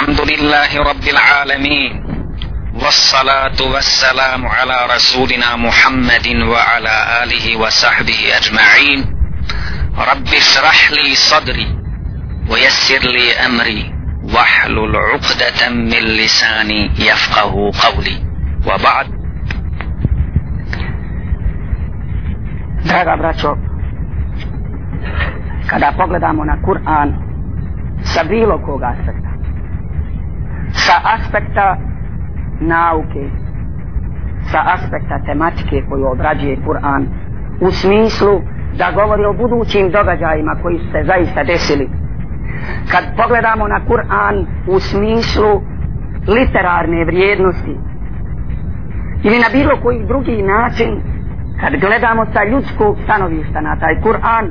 الحمد لله رب العالمين والصلاة والسلام على رسولنا محمد وعلى آله وصحبه أجمعين. رب اشرح لي صدري ويسر لي أمري واحلل عقدة من لساني يفقه قولي. وبعد. Draga braćo, kada pogledamo na Kur'an sa bilo kog aspekta, sa aspekta nauke, sa aspekta tematike koju obrađuje Kur'an, u smislu da govori o budućim događajima koji su se zaista desili. Kad pogledamo na Kur'an u smislu literarne vrijednosti ili na bilo koji drugi način, kad gledamo sa ljudskog stanovišta na taj Kur'an,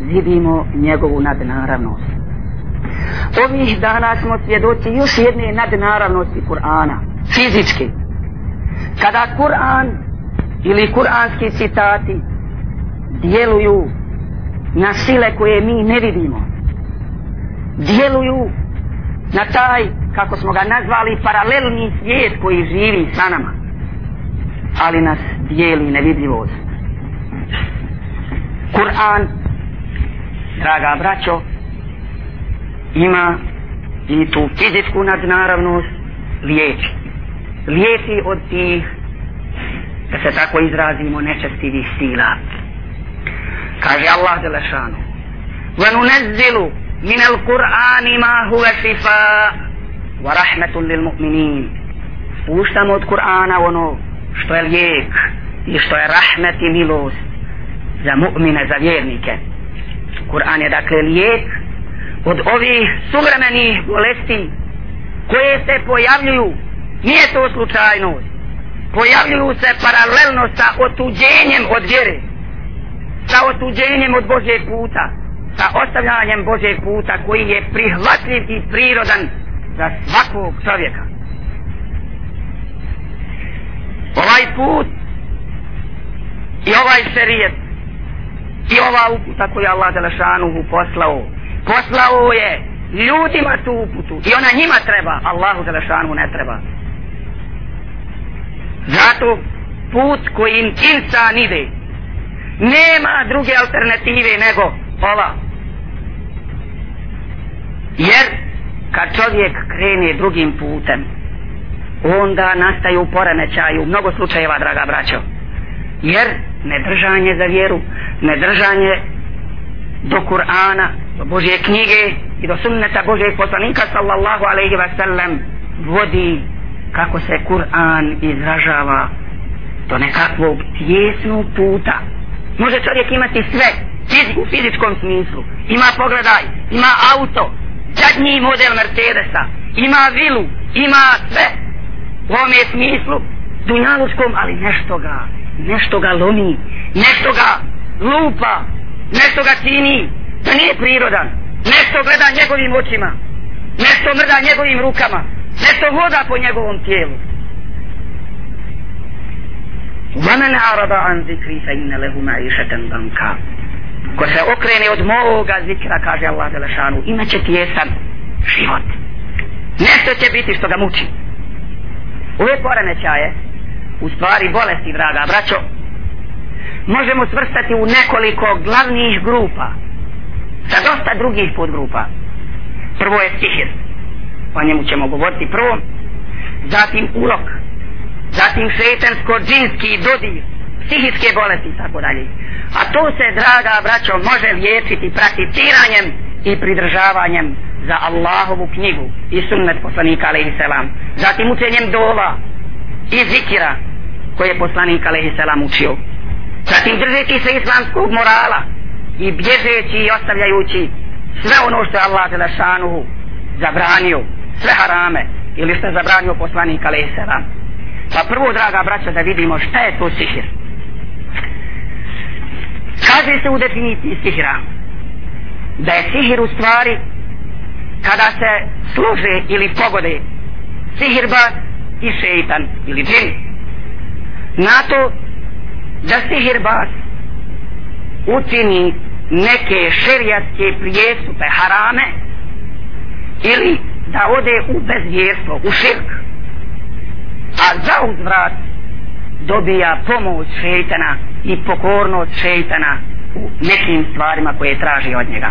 vidimo njegovu nadnaravnost. Ovih dana smo svjedoci još jedne nadnaravnosti Kur'ana, fizički. Kada Kur'an ili kur'anski citati djeluju na sile koje mi ne vidimo, djeluju na taj, kako smo ga nazvali, paralelni svijet koji živi sa nama, ali nas dijeli nevidljivost. Kur'an, draga braćo, ima i tu fizičku nadnaravnost liječi. Liječi od tih, da se tako izrazimo, nečestivih sila. Kaže Allah Đelešanu, وَنُنَزِّلُ مِنَ الْقُرْآنِ مَا هُوَ شِفَا وَرَحْمَةٌ لِلْمُؤْمِنِينَ Spuštamo od Kur'ana ono što je lijek i što je rahmet i milost za mu'mine, za vjernike. Kur'an je dakle lijek od ovih suvremenih bolesti koje se pojavljuju, nije to slučajnost, pojavljuju se paralelno sa otuđenjem od vjere, sa otuđenjem od Božeg puta, sa ostavljanjem Božeg puta koji je prihvatljiv i prirodan za svakog čovjeka. Ovaj put i ovaj šerijet i ova uputa koju Allah Đelešanuhu poslao poslao je. Ljudima tu uputu. I ona njima treba. Allahu Đelešanuhu ne treba. Zato put kojim insan ide nema druge alternative nego ova. Jer kad čovjek krene drugim putem onda nastaju poremećaju mnogo slučajeva draga braćo. Jer nedržanje za vjeru nedržanje do Kur'ana do Božje knjige i do sunneta Božjeg poslanika sallallahu alaihi wa sallam vodi kako se Kur'an izražava do nekakvog tjesnog puta. Može čovjek imati sve u fizičkom smislu. Ima pogledaj, ima auto zadnji model Mercedesa ima vilu, ima sve. U ovome smislu dunjalučkom, ali nešto ga nešto ga lomi nešto ga lupa nešto ga čini da nije prirodan nešto gleda njegovim očima nešto mrda njegovim rukama nešto voda po njegovom tijelu وَمَنْ عَرَضَ عَنْ ذِكْرِ فَإِنَّ لَهُ مَعِيشَةً ضَنْكَ Ko se okrene od moga zikra, kaže Allah Đelešanu, imaće tijesan život. Nešto će biti što ga muči. Ove poremećaje, u stvari bolesti, draga braćo, možemo svrstati u nekoliko glavnih grupa sa dosta drugih podgrupa. Prvo je sihir o njemu ćemo govoriti prvo. Zatim urok, zatim šetansko džinski dodir. Psihičke bolesti i tako dalje. A to se draga braćo može liječiti prakticiranjem i pridržavanjem za Allahovu knjigu i sunnet poslanika alaihi selam zatim učenjem dova i zikira koje je poslanik alaihi selam učio. Zatim držeći se islamskog morala i bježeći i ostavljajući sve ono što je Allah Želešanuhu zabranio, sve harame ili što je zabranio poslanik Aleyhissela. Pa prvo, draga braća, da vidimo šta je to sihir. Kaže se u definiciji sihira da je sihir u stvari kada se služe ili pogode sihirba i šeitan ili džin. Na to da sihirba učini neke šerijatske prijestupe harame ili da ode u bezvjerstvo, u širk. A za uzvrat dobija pomoć šeitana i pokornost šeitana u nekim stvarima koje traži od njega.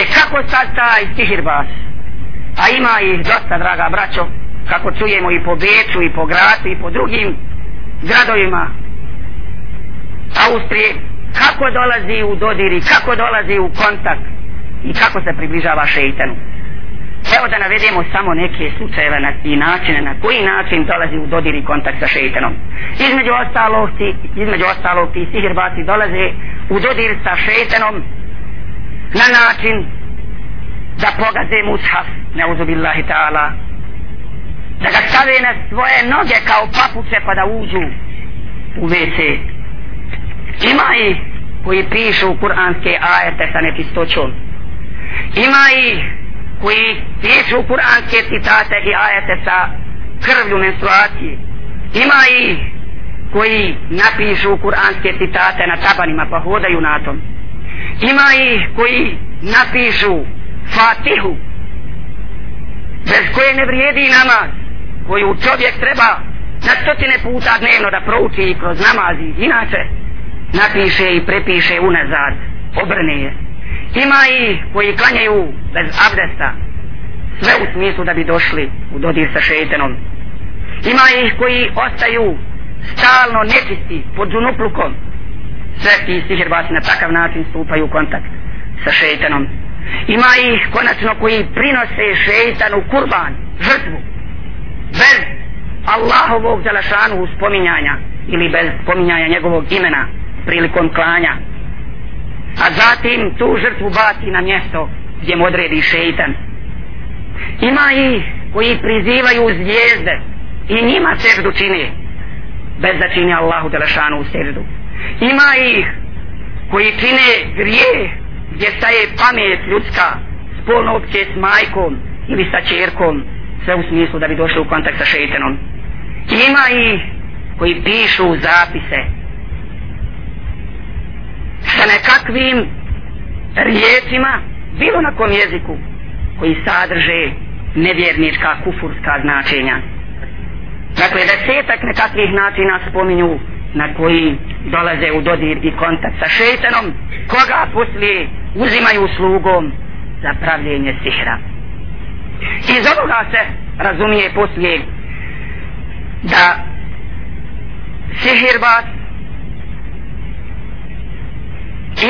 E kako sad taj sihirbas, a ima ih dosta draga braćo, kako čujemo i po Beču i po Gratu i po drugim gradovima Austrije, kako dolazi u dodir i kako dolazi u kontakt i kako se približava šeitanu. Evo da navedemo samo neke slučajeve na, i načine na koji način dolazi u dodir i kontakt sa šeitanom. Između ostalog, ti, između ostalog ti sihirbaci dolaze u dodir sa šeitanom na način da pogaze mushaf, neuzubillahi ta'ala, da ga stave na svoje noge kao papuče pa da uđu u WC. Ima i koji pišu kuranske ajete sa nečistoćom. Ima i koji pišu kuranske citate i ajete sa krvlju menstruacije. Ima i koji napišu kuranske citate na tabanima pa hodaju na tom. Ima i koji napišu fatihu bez koje ne vrijedi namaz koju čovjek treba na stotine puta dnevno da prouči i kroz namazi inače napiše i prepiše unazad obrne je. Ima i koji klanjaju bez abdesta sve u smislu da bi došli u dodir sa šeitanom. Ima i koji ostaju stalno nečisti pod zunuplukom. sve ti sihirbasi na takav način stupaju u kontakt sa šeitanom. Ima ih konačno koji prinose šeitanu kurban žrtvu bez Allahovog zalašanu spominjanja ili bez spominjanja njegovog imena prilikom klanja. A zatim tu žrtvu baci na mjesto gdje mu odredi šeitan. Ima i koji prizivaju zvijezde i njima seždu čini bez da čini Allahu zalašanu u seždu. Ima ih koji čine grije gdje staje pamet ljudska spolno opće s majkom ili sa čerkom sve u smislu da bi došli u kontakt sa šeitanom. Ima i koji pišu zapise sa nekakvim riječima bilo na kom jeziku koji sadrže nevjernička kufurska značenja. Dakle desetak nekakvih načina spominju na koji dolaze u dodir i kontakt sa šeitanom koga poslije uzimaju slugom za pravljenje sihra. Iz ovoga se razumije poslije da sihirbat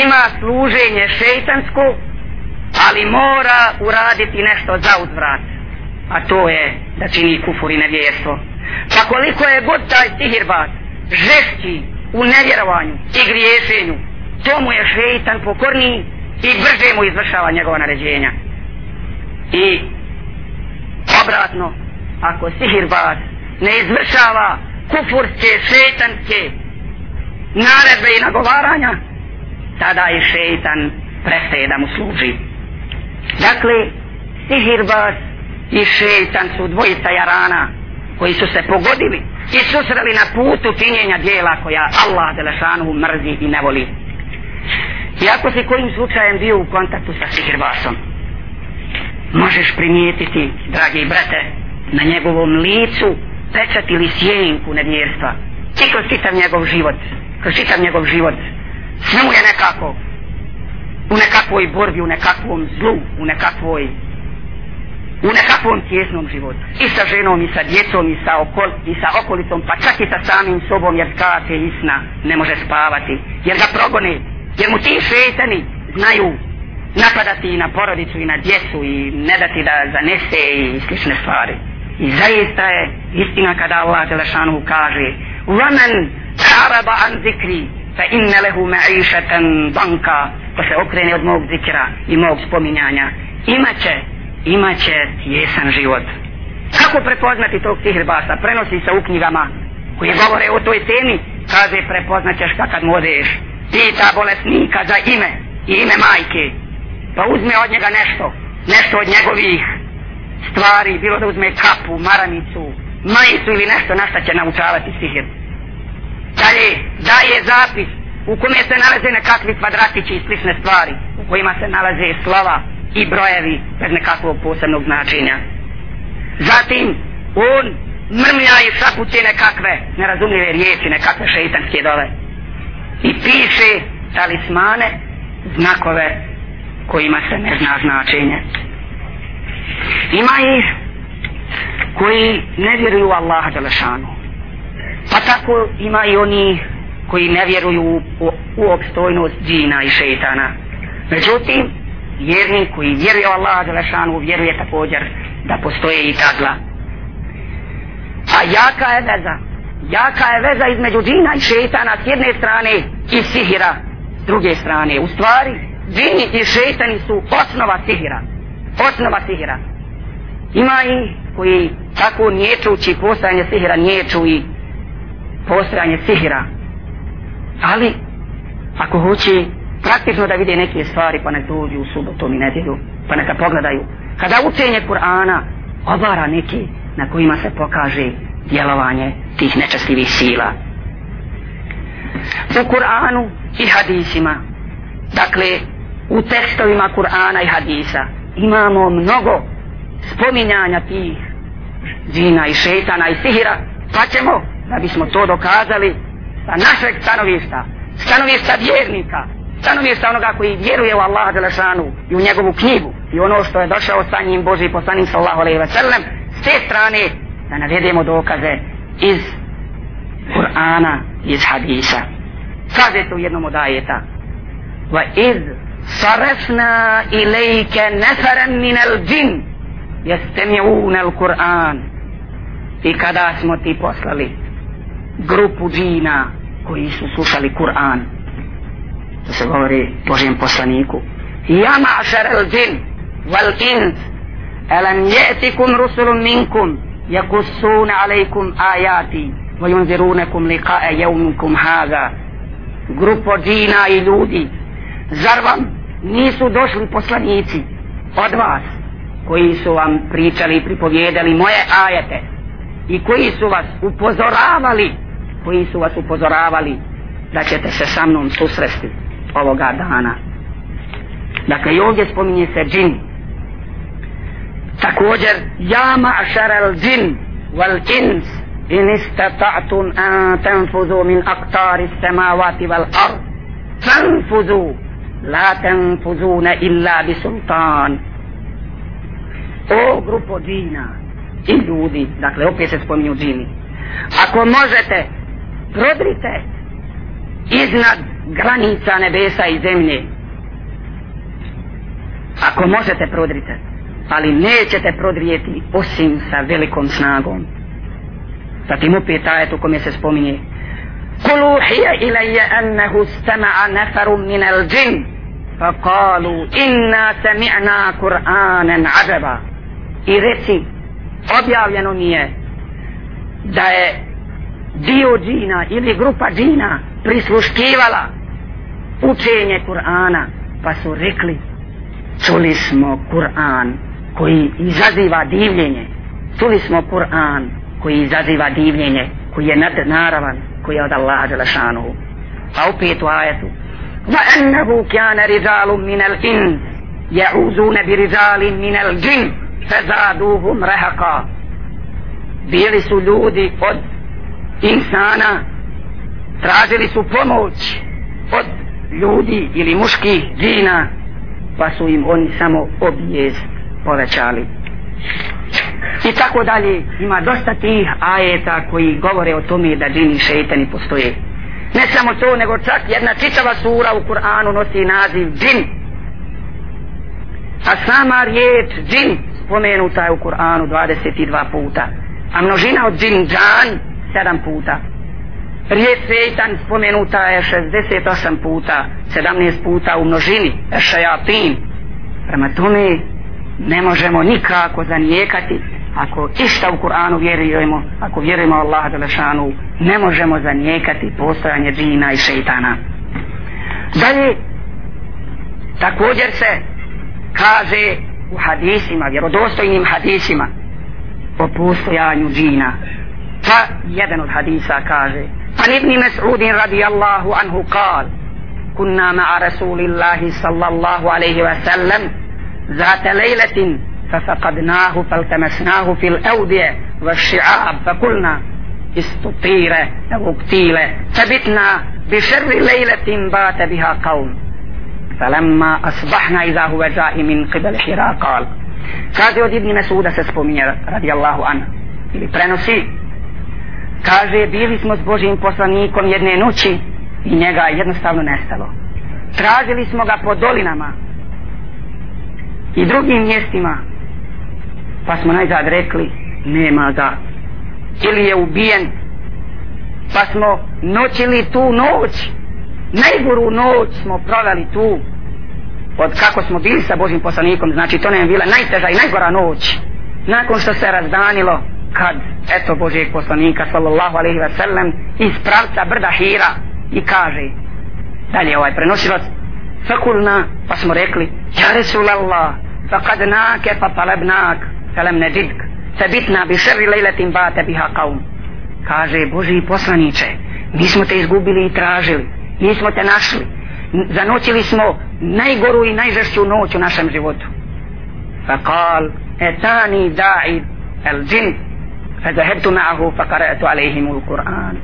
ima služenje šeitansko ali mora uraditi nešto za uzvrat. A to je da čini kufur i nevjerstvo. Pa koliko je god taj sihirbat žešći u nevjerovanju i griješenju to mu je šeitan pokorniji i brže mu izvršava njegova naređenja. I obratno ako sihirbat ne izvršava kufurske, šeitanske naredbe i nagovaranja tada je šeitan prestaje da mu služi. Dakle sihirbas i šeitan su dvojica jarana koji su se pogodili i susreli na putu činjenja dijela koja Allah Delešanu mrzi i ne voli. I ako si kojim slučajem bio u kontaktu sa sihirbasom možeš primijetiti dragi brate na njegovom licu pečat ili sjenku nevjerstva. I kroz čitav njegov život kroz čitav njegov život sve mu je nekako u nekakvoj borbi, u nekakvom zlu u nekakvoj u nekakvom tjesnom životu i sa ženom i sa djecom i sa, okol, i sa okolicom pa čak i sa samim sobom jer skače i sna ne može spavati jer ga progone jer mu ti šetani znaju napadati i na porodicu i na djecu i ne dati da zanese i slične stvari I zaista je istina kada Allah Đelešanu kaže وَمَنْ عَرَبَ عَنْ fa inna lehu ma'išatan banka. Ko se okrene od mog zikra i mog spominjanja imaće, imaće jesan život. Kako prepoznati tog sihrbasa prenosi se u knjigama koji govore o toj temi. Kaže prepoznaćeš kad odeš. Pita bolesnika za ime i ime majke. Pa uzme od njega nešto nešto od njegovih stvari bilo da uzme kapu, maranicu majicu ili nešto na šta će naučavati sihr. Dalje, daje zapis u kome se nalaze nekakvi kvadratići i slične stvari, u kojima se nalaze slova i brojevi bez nekakvog posebnog značenja. Zatim, on mrmlja i sapuće nekakve nerazumljive riječi, nekakve šeitanske dove. I piše talismane, znakove kojima se ne zna značenje. Ima ih koji ne vjeruju Allaha Đelešanu. Pa tako ima i oni koji ne vjeruju u, u, opstojnost džina i šeitana. Međutim, vjerni koji vjeruje u Allaha Đelešanu vjeruje također da postoje i ta zla. A jaka je veza? Jaka je veza između džina i šeitana s jedne strane i sihira s druge strane. U stvari, džini i šeitani su osnova sihira. Osnova sihira. Ima i koji tako niječući postajanje sihira niječu i postojanje sihira. Ali, ako hoće praktično da vide neke stvari, pa nek dođu u subotom i nedjelju, pa neka pogledaju. Kada učenje Kur'ana obara neki na kojima se pokaže djelovanje tih nečestivih sila. U Kur'anu i hadisima, dakle, u tekstovima Kur'ana i hadisa, imamo mnogo spominjanja tih džina i šetana i sihira, pa ćemo, da bismo to dokazali, sa našeg stanovišta, stanovišta vjernika, stanovišta onoga koji vjeruje u Allaha Đelešanu i u njegovu knjigu i ono što je došao sa njim Boži poslanik sallahu alaihi wa sallam, s te strane da navedemo dokaze iz Kur'ana, iz hadisa. Kaže to u jednom od ajeta. va iz sarefna ilajke nefaran min al džin jestemi'una al-Kur'an i kada smo ti poslali grupu džina koji su slušali Kur'an. To se govori Božijem poslaniku. Ja ma'šar al-džin wal-ins elan je'tikum rusulun minkum yakussuna alejkum ajati wa yunzirunakum liqa'a yawmikum grupo džina i ljudi zar vam nisu došli poslanici od vas koji su vam pričali i pripovjedali moje ajete? I koji su vas upozoravali? Koji su vas upozoravali da ćete se sa mnom susresti ovoga dana? Dakle i ovdje spominje se džin. Također ja ma'šar al džin wal ins in istata'tum an tanfuzu min aqtari samawati wal ard. Tanfuzu. La tanfuzuna illa bi sultan. O grupo džina i ljudi, dakle opet se spominju džini. Ako možete, prodrite iznad granica nebesa i zemlje. Ako možete, prodrite. Ali nećete prodrijeti osim sa velikom snagom. Zatim opet ajet u kome se spominje Kulu hija ilaje annahu stama'a nefaru min al džin فقالوا إنا سمعنا قرآنا عجبا i reci objavljeno mi je da je dio džina ili grupa džina prisluškivala učenje Kur'ana pa su rekli čuli smo Kur'an koji izaziva divljenje čuli smo Kur'an koji izaziva divljenje koji je nadnaravan koji je od Allaha Đelešanu a opet u ajetu وأنه كان رجال من الإنس يعوذون برجال من الجن fezaduhum rehaka bili su ljudi od insana tražili su pomoć od ljudi ili muških džina pa su im oni samo objez povećali. I tako dalje. Ima dosta tih ajeta koji govore o tome da džini šeitani postoje. Ne samo to nego čak jedna čitava sura u Kur'anu nosi naziv džin. A sama riječ džin spomenuta je u Kur'anu 22 puta a množina od džin džan 7 puta. Riječ sejtan spomenuta je 68 puta 17 puta u množini šajatin. Prema tome ne možemo nikako zanijekati ako išta u Kur'anu vjerujemo ako vjerujemo Allaha Đelešanu ne možemo zanijekati postojanje džina i šeitana. Dalje također se kaže u hadisima, vjerodostojnim hadisima o postojanju džina. Pa jedan od hadisa kaže An ibn Mas'udin radijallahu anhu kal Kunna ma'a Rasulillahi sallallahu alaihi wa sallam ذات ليلة ففقدناه فالتمسناه في الأودية والشعاب فقلنا استطير أو اقتيل فبتنا بشر ليلة بات بها قوم فلما أصبحنا إذا هو جاء من قبل حراء قال kaže od Ibni Mesuda se spominje radijallahu an ili prenosi kaže bili smo s Božim poslanikom jedne noći i njega jednostavno nestalo tražili smo ga po dolinama i drugim mjestima pa smo najzad rekli nema ga ili je ubijen pa smo noćili tu noć najgoru noć smo proveli tu od kako smo bili sa Božim poslanikom znači to nam je bila najteža i najgora noć. Nakon što se razdanilo kad eto Božijeg poslanika sallallahu alaihi ve sellem iz pravca brda Hira i kaže dalje ovaj prenosilac. Fakulna pa smo rekli ja Resulallah faqadnake fa talabnak falam najidk sabitna bi šerri lejletim bate biha kaum kaže Božiji poslaniče mi smo te izgubili i tražili nismo te našli zanoćili smo najgoru i najžešću noć u našem životu فقال اتاني داعي الجن فذهبت معه فقرأت عليهم القرآن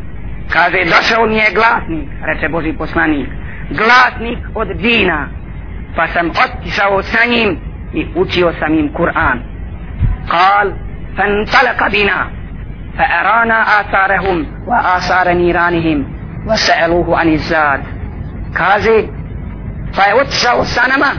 kaže došao mi je glasnik reče Boži poslanik glasnik od džina pa sam otišao sa njim i učio sam im Kur'an قال فانطلق بنا فأرانا آثارهم وآثار نيرانهم vasaluhu ani zad kaže pa je otišao sa nama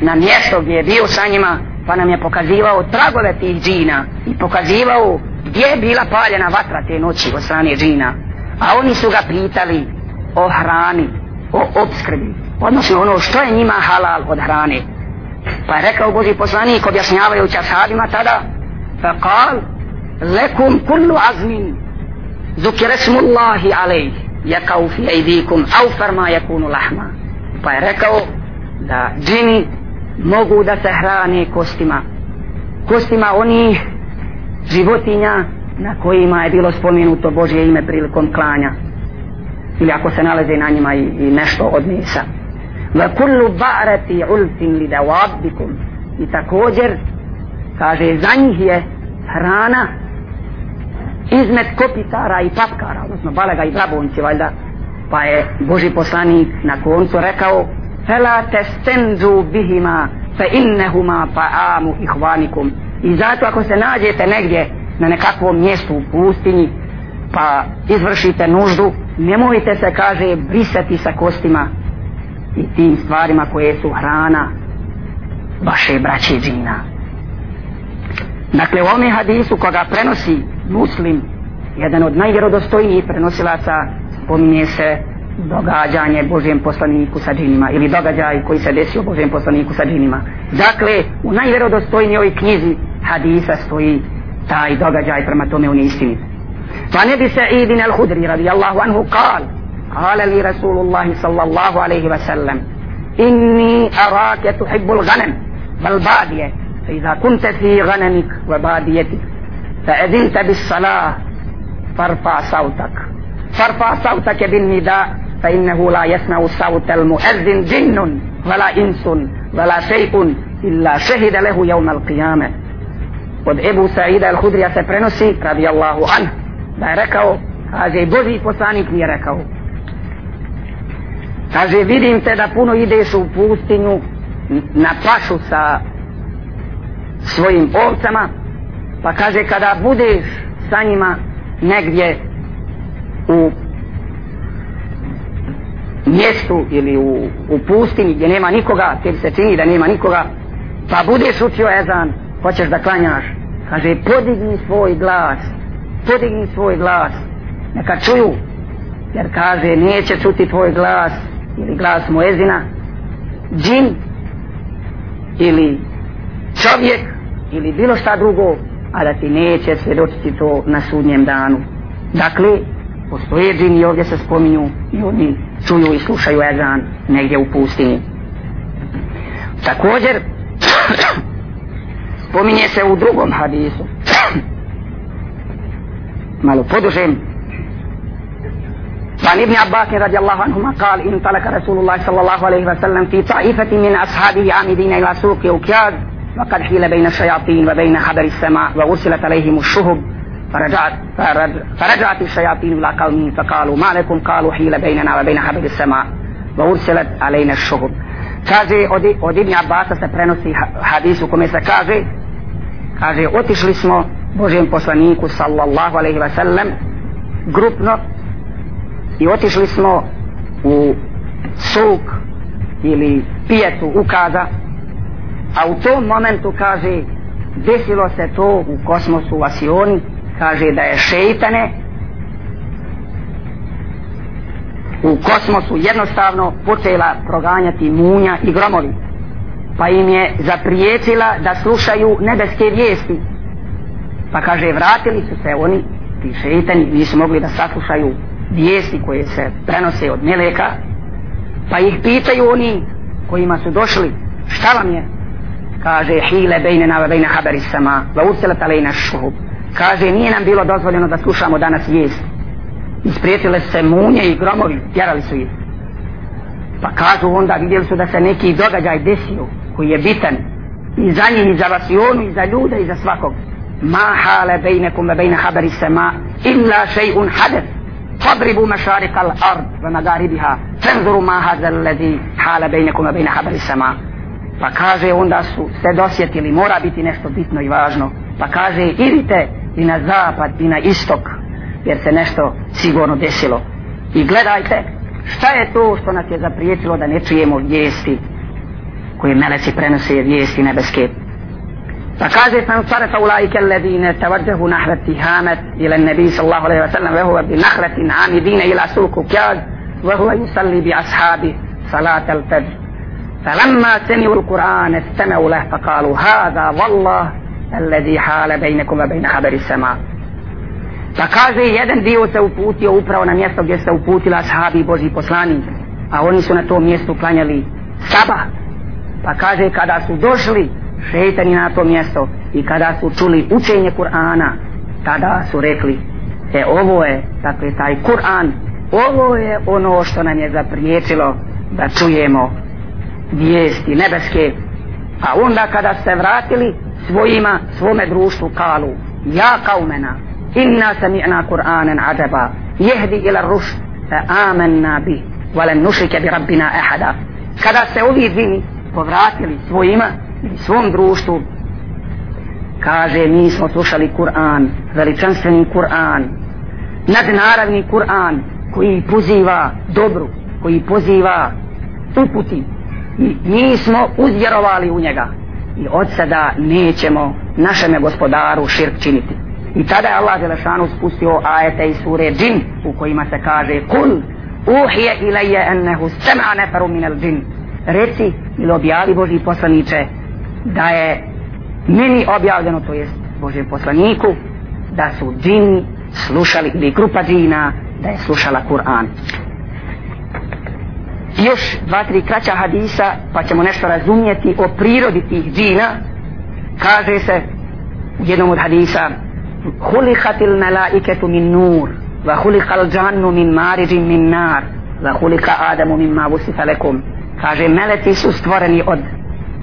na mjesto gdje je bio sa njima pa nam je pokazivao tragove tih džina i pokazivao gdje je bila paljena vatra te noći od strane džina. A oni su ga pitali o hrani o obskrbi odnosno ono što je njima halal od hrane. Pa je rekao Boži poslanik objašnjavajući ashabima tada fa kal lekum kullu azmin zukire smullahi alej jakau fi ejdikum au farma jakunu lahma. Pa je rekao da džini mogu da se hrane kostima. Kostima onih životinja na kojima je bilo spomenuto Božje ime prilikom klanja. Ili ako se nalaze na njima i, i nešto od mesa. Va kullu ba'rati ulfin li dawabikum i također kaže za njih je hrana izmet kopitara i papkara odnosno balega i brabonci valjda. Pa je Boži poslanik na koncu rekao fela testenzu bihima fa innehuma ta'amu ihvanikum. I zato ako se nađete negdje na nekakvom mjestu u pustinji pa izvršite nuždu nemojte se kaže brisati sa kostima i tim stvarima koje su hrana vaše braće džina. Dakle u ovome hadisu koga prenosi muslim jedan od najvjerodostojnijih prenosilaca spominje se događanje Božjem poslaniku sa džinima ili događaj koji se desio Božjem poslaniku sa džinima dakle u najvjerodostojnijoj knjizi hadisa stoji taj događaj prema tome on je istinit فنبي سعيد الخدري رضي الله عنه قال قال لي رسول الله صلى الله عليه وسلم إني أراك تحب الغنم والبادية فإذا كنت في غنمك وباديتك فأذنت بالصلاة فارفع صوتك فارفع صوتك بالنداء فإنه لا يسمع صوت المؤذن جن ولا إنس ولا شيء إلا شهد له يوم القيامة od Ebu Saida al-Hudrija se prenosi radijallahu anhu da je rekao kaže Boži poslanik mi je rekao kaže vidim te da puno ideš u pustinju na pašu sa svojim ovcama pa kaže kada budeš sa njima negdje u mjestu ili u, u pustinji gdje nema nikoga tebi se čini da nema nikoga pa budeš učio ezan hoćeš da klanjaš. Kaže podigni svoj glas podigni svoj glas neka čuju jer kaže neće čuti tvoj glas ili glas muezina, džin ili čovjek ili bilo šta drugo a da ti neće svjedočiti to na sudnjem danu dakle postoje džini ovdje se spominju i oni čuju i slušaju ezan negdje u pustini također spominje se u drugom hadisu malo podužem وعن ابن عباس رضي الله عنهما قال انطلق رسول الله صلى الله عليه وسلم في طائفة من أصحابه عامدين إلى سوق أوكياد وقد حيل بين الشياطين وبين حبر السماء وأرسلت عليهم الشهب فرجعت, فرجعت الشياطين إلى قومهم فقالوا ما لكم قالوا حيل بيننا وبين حبر السماء وأرسلت علينا الشهب kaže od, od Ibn Abbasa se prenosi hadis u kome se kaže kaže otišli smo Božijem poslaniku sallallahu alaihi wa sallam grupno i otišli smo u suk ili pijetu ukaza a u tom momentu kaže desilo se to u kosmosu u Asioni kaže da je šeitane u kosmosu jednostavno počela proganjati munja i gromovi. Pa im je zapriječila da slušaju nebeske vijesti. Pa kaže vratili su se oni ti šeitani nisu mogli da saslušaju vijesti koje se prenose od meleka. Pa ih pitaju oni kojima su došli šta vam je kaže hile bejne na bejne haberi sama va uselat alejna šuhub kaže nije nam bilo dozvoljeno da slušamo danas vijest isprijetile se munje i gromovi tjerali su ih pa kažu onda vidjeli su da se neki događaj desio koji je bitan i za njih i za vasionu i za ljude i za svakog ma hale bejnekum ve bejne haberi sama illa še'un hadeth فاضربوا مشارق الأرض ومغاربها فانظروا ما هذا الذي حال بينكم وبين حبر السماء Pa kaže onda su se dosjetili, mora biti nešto bitno i važno. Pa kaže idite i na zapad i na istok, jer se nešto sigurno desilo. I gledajte šta je to što nas je zaprijetilo da ne čujemo vijesti koje meleci prenose vijesti nebeske. Pa kaže sam sarata u lajke ledine tavadžahu nahrati hamet ilan nebi sallahu alaihi wa sallam vehova bi nahrati namidine ila suku kjad vehova yusalli bi ashabi salat al-fajr فلما سمعوا القرآن استمعوا له فقالوا هذا والله الذي حال بينكم وبين خبر السماء Pa kaže, jedan dio se uputio upravo na mjesto gdje se uputila ashabi i Boži poslani, a oni su na tom mjestu klanjali sabah. Pa kaže, kada su došli šeitani na to mjesto i kada su čuli učenje Kur'ana tada su rekli e ovo je dakle taj Kur'an ovo je ono što nam je zapriječilo da čujemo vijesti nebeske. A onda kada se vratili svojima svome društvu kalu ja kaumena inna sami'na Kur'anen ajaba jehdi ila ruš fa amanna bi valen nušike bi rabbina ahada. Kada se ovi dvini povratili svojima svom društvu kaže mi smo slušali Kur'an veličanstveni Kur'an nadnaravni Kur'an koji poziva dobru koji poziva uputi i mi smo uzvjerovali u njega. I od sada nećemo našem gospodaru širk činiti. I tada je Allah Đelešanu spustio ajete iz sure džin u kojima se kaže kul uhije ilaje ennehu sema neferu minel džin reci ili objavi Boži poslaniče da je meni objavljeno to jest Božem poslaniku da su džini slušali ili grupa džina da je slušala Kur'an još dva tri kraća hadisa pa ćemo nešto razumjeti o prirodi tih džina. Kaže se u jednom od hadisa hulikatil melaiketu min nur va hulikal džannu min maridin min nar va hulika adamu min ma lekum. Kaže meleti su stvoreni od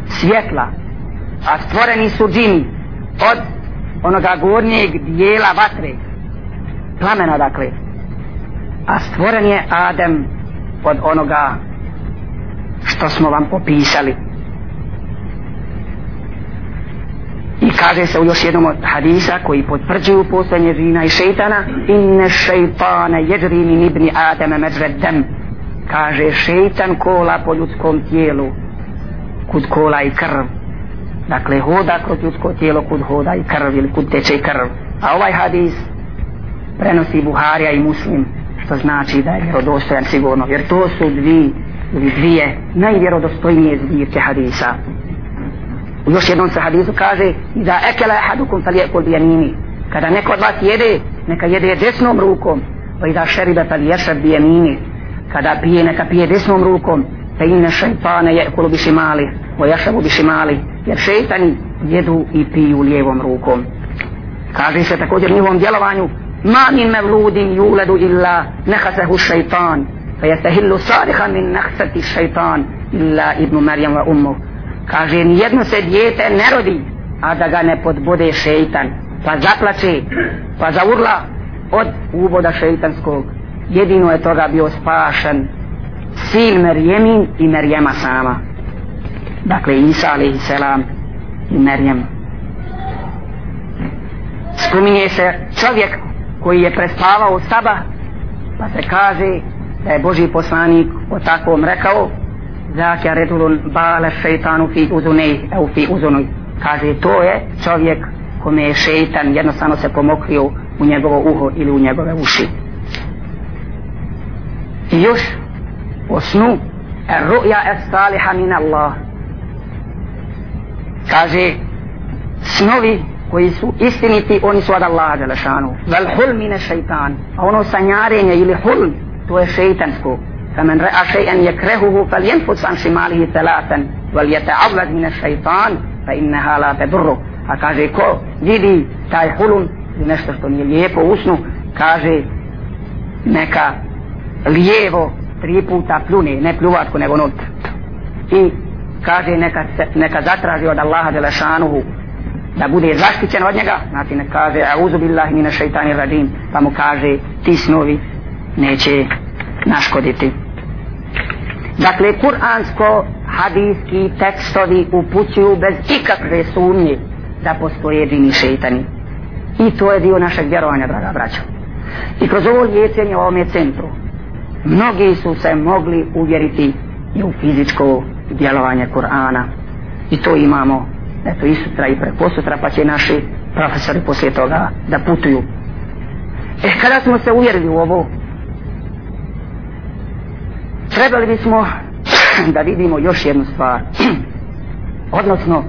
svjetla a stvoreni su džini od onoga gornjeg dijela vatre plamena dakle. A stvoren je Adem od onoga što smo vam opisali. I kaže se u još jednom od hadisa koji potvrđuju postojanje žina i šeitana inne šeitane jedri min ibni adama međred kaže šeitan kola po ljudskom tijelu kud kola i krv. Dakle hoda kroz ljudsko tijelo kud hoda i krv ili kud teče krv. A ovaj hadis prenosi Buharija i Muslim što znači da je vjerodostojan sigurno. Jer to su dvi ili dvije najvjerodostojnije zbirke hadisa. U još jednom se hadisu kaže da ekela ehadukum fal jekul bijanini kada neko od vas jede neka jede desnom rukom pa i da šeribe fal bi bijanini kada pije neka pije desnom rukom fa inne bi jekulu bišimali o bi bišimali. Jer šeitani jedu i piju lijevom rukom. Kaže se također njihovom djelovanju ما من مولود يولد illa نخسه الشيطان فيستهل jestahillu من min الشيطان إلا illa مريم وأمه wa ummu kaže nijedno se dijete ne rodi a da ga ne podbode šeitan. Pa zaplače pa zaurla od uboda šeitanskog. Jedino je toga bio spašen sin Merjemin i Merjema sama. Dakle Isa alaihi selam i Merjem spominje se čovjek koji je prespavao saba pa se kaže da je Boži poslanik o takvom rekao Zaki je redulun bale šeitanu fi uzunej au fi uzunoj kaže to je čovjek kome je šeitan jednostavno se pomokrio u njegovo uho ili u njegove uši. I još o snu er ru'ja es saliha min Allah. Kaže snovi koji su istiniti oni su od Allaha Đelešanu vel hul mine šeitan a ono sanjarenje ili hul to je šeitansko فمن رأى شيئا يكرهه فلينفس عن شماله ثلاثا وليتعوذ من الشيطان فإنها لا تضره a kaže ko vidi taj hulun ili nešto što nije lijepo usnu kaže neka lijevo tri puta pljune ne pljuvatku nego not i kaže neka, neka zatraži od Allaha Đelešanuhu da bude zaštićen od njega znači ne kaže auzu billahi mine šeitani radim pa mu kaže ti snovi neće naškoditi. Dakle kuransko hadijski tekstovi upućuju bez ikakve sumnje da postoje dini šeitani. I to je dio našeg vjerovanja draga braćo. I kroz ovo liječenje u ovome centru mnogi su se mogli uvjeriti i u fizičko djelovanje Kur'ana. I to imamo eto i sutra i preko sutra pa će naši profesori poslije toga da putuju. E kada smo se uvjerili u ovo? Trebali bismo da vidimo još jednu stvar. Odnosno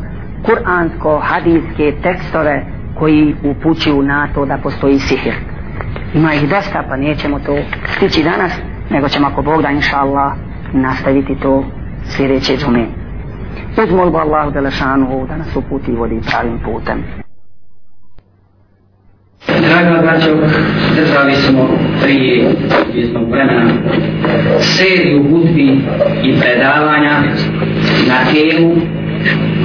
kuransko-hadijske tekstove koji upućuju na to da postoji sihir ima ih dosta pa nećemo to stići danas nego ćemo ako Bog da inša Allah nastaviti to sljedeće džume uz molbu Allahu Đelešanuhu da nas uputi i vodi pravim putem. Draga braćo, držali smo prije jednog vremena seriju hudbi i predavanja na temu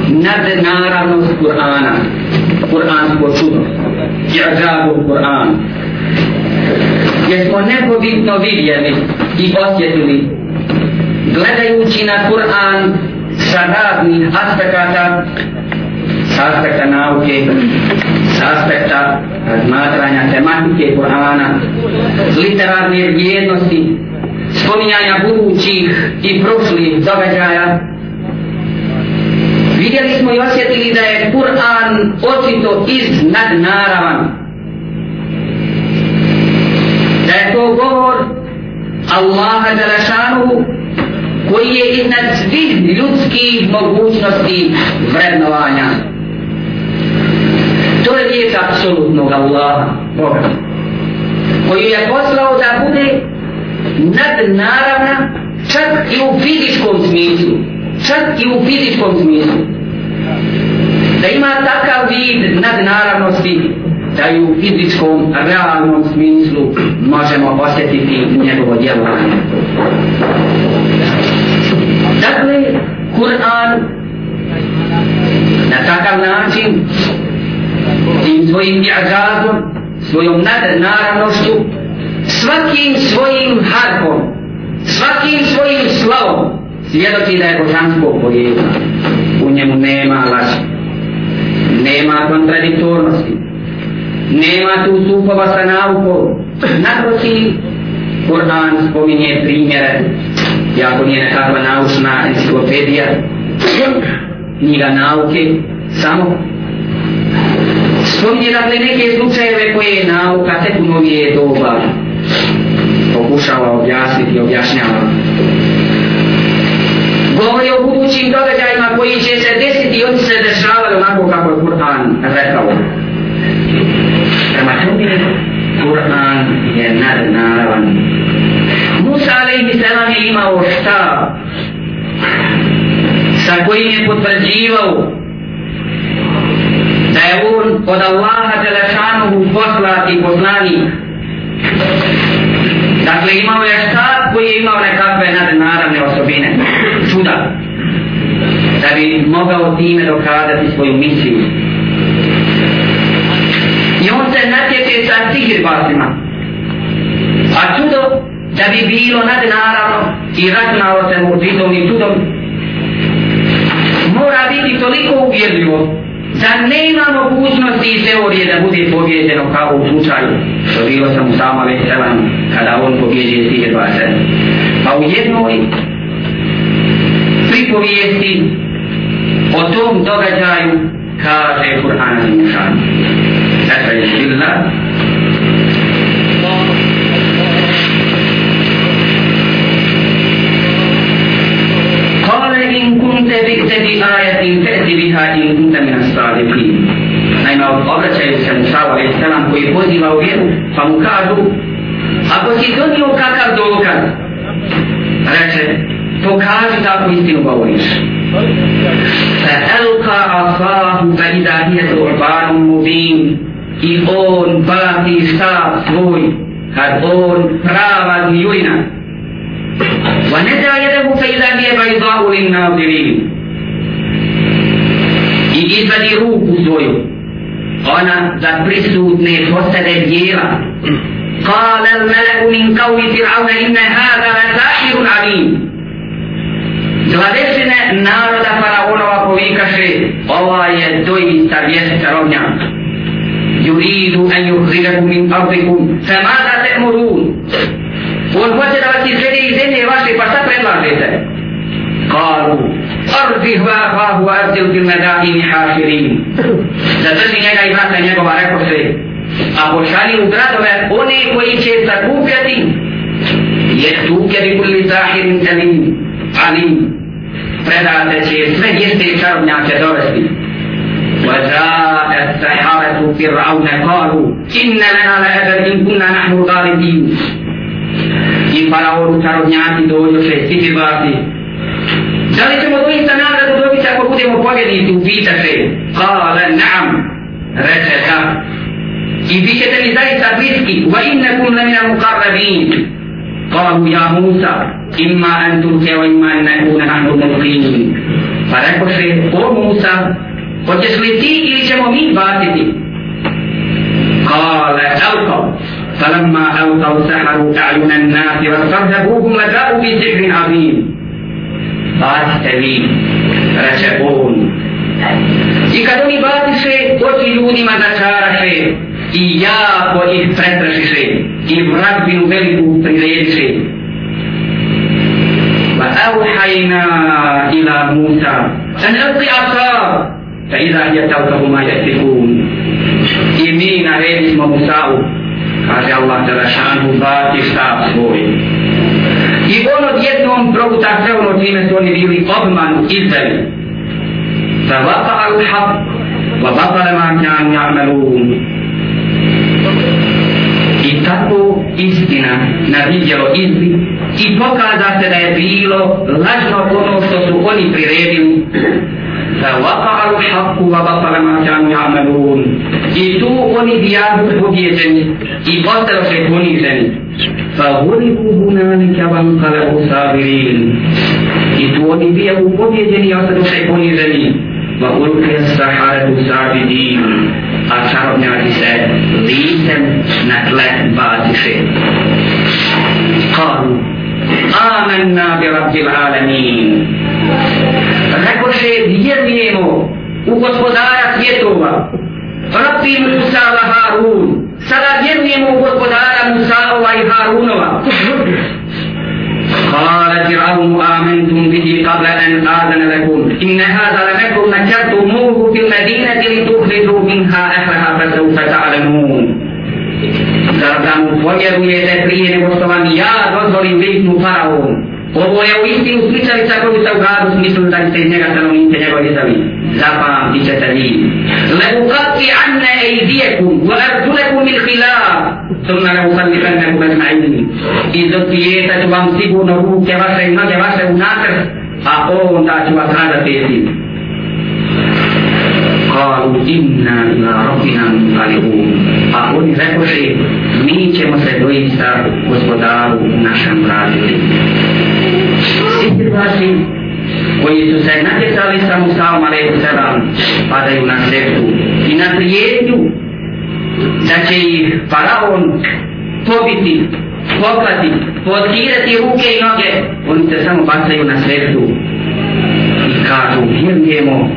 nadnaravnost Kur'ana, Kur'ansko čudo, I'đabu Kur'an. Gdje smo nepobitno vidjeli i osjetili, gledajući na Kur'an sa raznih aspekata sa aspekta nauke sa aspekta razmatranja tematike Kur'ana literarne vrijednosti spominjanja budućih i prošlih događaja. Vidjeli smo i osjetili da je Kur'an očito iz nadnaravan da je to govor Allaha Đalašanu koji je iznad svih ljudskih mogućnosti vrednovanja. To je riječ apsolutnog Allaha, Boga, koji je poslao da bude nadnaravna čak i u fizičkom smislu. Čak i u fizičkom smislu. Da ima takav vid nadnaravnosti da i u fizičkom, realnom smislu možemo osjetiti njegovo djelovanje. Dakle, Kur'an na takav način tim svojim i'azazom, svojom nadnaravnošću, svakim svojim harfom, svakim svojim slavom svjedoči da je božansko porijekla. U njemu nema laži, nema kontradiktornosti, nema tu supova sa naukom, naprotiv, Kur'an spominje primjere jako nije nekakva naučna enciklopedija knjiga nauke samo spominje dakle neke slučajeve koje je nauka tek u novije doba pokušava objasniti i objašnjava. Govori o budućim događajima koji će se desiti i oni se dešavali onako kako je Kur'an rekao. Prema tome Kur'an je nadnaravan alaihi salam je imao šta sa kojim je potvrđivao da je on od Allaha Đelešanu Đelešanuhu poslati poslanik. Dakle, imao je šta koji je imao nekakve nadnaravne osobine. Čuda. Da bi mogao time dokazati svoju misiju. I on se natječe sa sihirbazima. A čudo da bi bilo nadnaravno i računalo se mu čudom i čudom mora biti toliko uvjerljivo da nema mogućnosti i teorije da bude pobjeđeno kao u slučaju što bilo sam u sama veselan kada on pobjeđe sihr basen. Pa u jednoj pripovijesti o tom događaju kaže Kur'an Zimušan. Eto dakle, je sila إن كنت جئت بآية فأت بها إن كنت من الصادقين Naime, obraćaju se Musa alaih salam koji poziva u vjeru, pa mu kažu, ako si donio kakav dokaz, reče, pokaži tako istinu govoriš. فألقى عصاه فإذا هي ثعبان مبين i on baci stav svoj, kad on prava zjujna, ونزع يده فإذا هي بيضاء للناظرين i izvadi ruku svoju ona za prisutne postade bijela قال الملأ من قوم فرعون إن هذا لساحر عليم Glavešine naroda faraonova povikaše, ova je doista vijest čarovnjak. Yuridu an yukhrijakum min ardikum, famada ta'murun? On hoće da vas izvede iz zemlje vaše, pa šta predlažete? Kalu, arzi hva hva arzil fil medahini haširin. Zadrži njega i vrata njegova, rekao se, a pošali u gradove one koji će sakupljati, je tuke bi kulli zahirin alim, alim. Predate će sve jeste čarobnjake dovesti. وجاء السحرة فرعون قالوا إن لنا لأجل إن كنا نحن الغالبين i faraonu čarobnjaci dođoše, sihirbaci. Da li ćemo doista nagradu dobiti ako budemo pobjednici, upitaše. Kale, naam, reče da. I vi ćete mi zaista bliski, va innekum lemina mukarrabin. Kalu ja Musa, imma en tulke, wa imma en nekune nahnu mulqin. Pa rekoše, o Musa, hoćeš li ti ili ćemo mi baciti? Kale, elkav, فلما ألقوا سحروا أعين الناس واسترهبوهم وجاءوا بسحر عظيم Bacite rečepun. I kad oni batiše, oči ljudima začaraše i jako ih pretrašiše i vratbinu veliku prirediše. وأوحينا إلى موسى أن ألقي عصاه فإذا هي تلقف ما يأفكون. إمين ريد اسمه موسى kaže Allah da šanu bati stav svoj. I on odjednom proguta sve ono čime su oni bili obmanu izdali. Fa vapa al haq, wa batale ma kjanu ja'malun. I tako istina na vidjelo izbi i pokaza se da je bilo lažno ono što su oni priredili فوقع الحق وبطل ما كانوا يعملون. جيتو oni dia hukuki jeni ibata sekuni jeni فغلبوا هنالك وانقلبوا صابرين جيتو oni dia hukuki jeni ibata sekuni jeni وألقي السحرة ساجدين أشعرنا بسعد ليس نتلت باتشين قالوا آمنا برب العالمين. rekoše vjerujemo u gospodara svjetova Rabbi Musa wa Harun sada vjerujemo u gospodara Musa i Harunova قال فرعون آمنتم به قبل أن آذن لكم إن هذا لمكر مكرتموه في المدينة لتخرجوا منها أهلها فسوف تعلمون Zar da mu povjerujete prije nego što vam ja dozvolim viknu faraonu? Ovo je u istinu sličavica koju se u gradu smislu da ste iz njega stanovnice njegovi zavi. Zapamtit ćete vi. Le ukati anne ejdijekum, wa arzulekum il hilaf. Sumna le usallifannekum ajma'in. Izopijeta ću vam sigurno ruke vaše i noge vaše u natr, a onda ću vas rada tezi. kalu inna ila rabbina munqalibun a oni rekoše mi ćemo se doista gospodaru našem vratiti svi glasi koji su se natjecali sa Musaom alaihi salam padaju na sektu i na prijednju da će ih faraon pobiti, poklati, potirati ruke i noge, oni se samo bacaju na sektu i kažu vjerujemo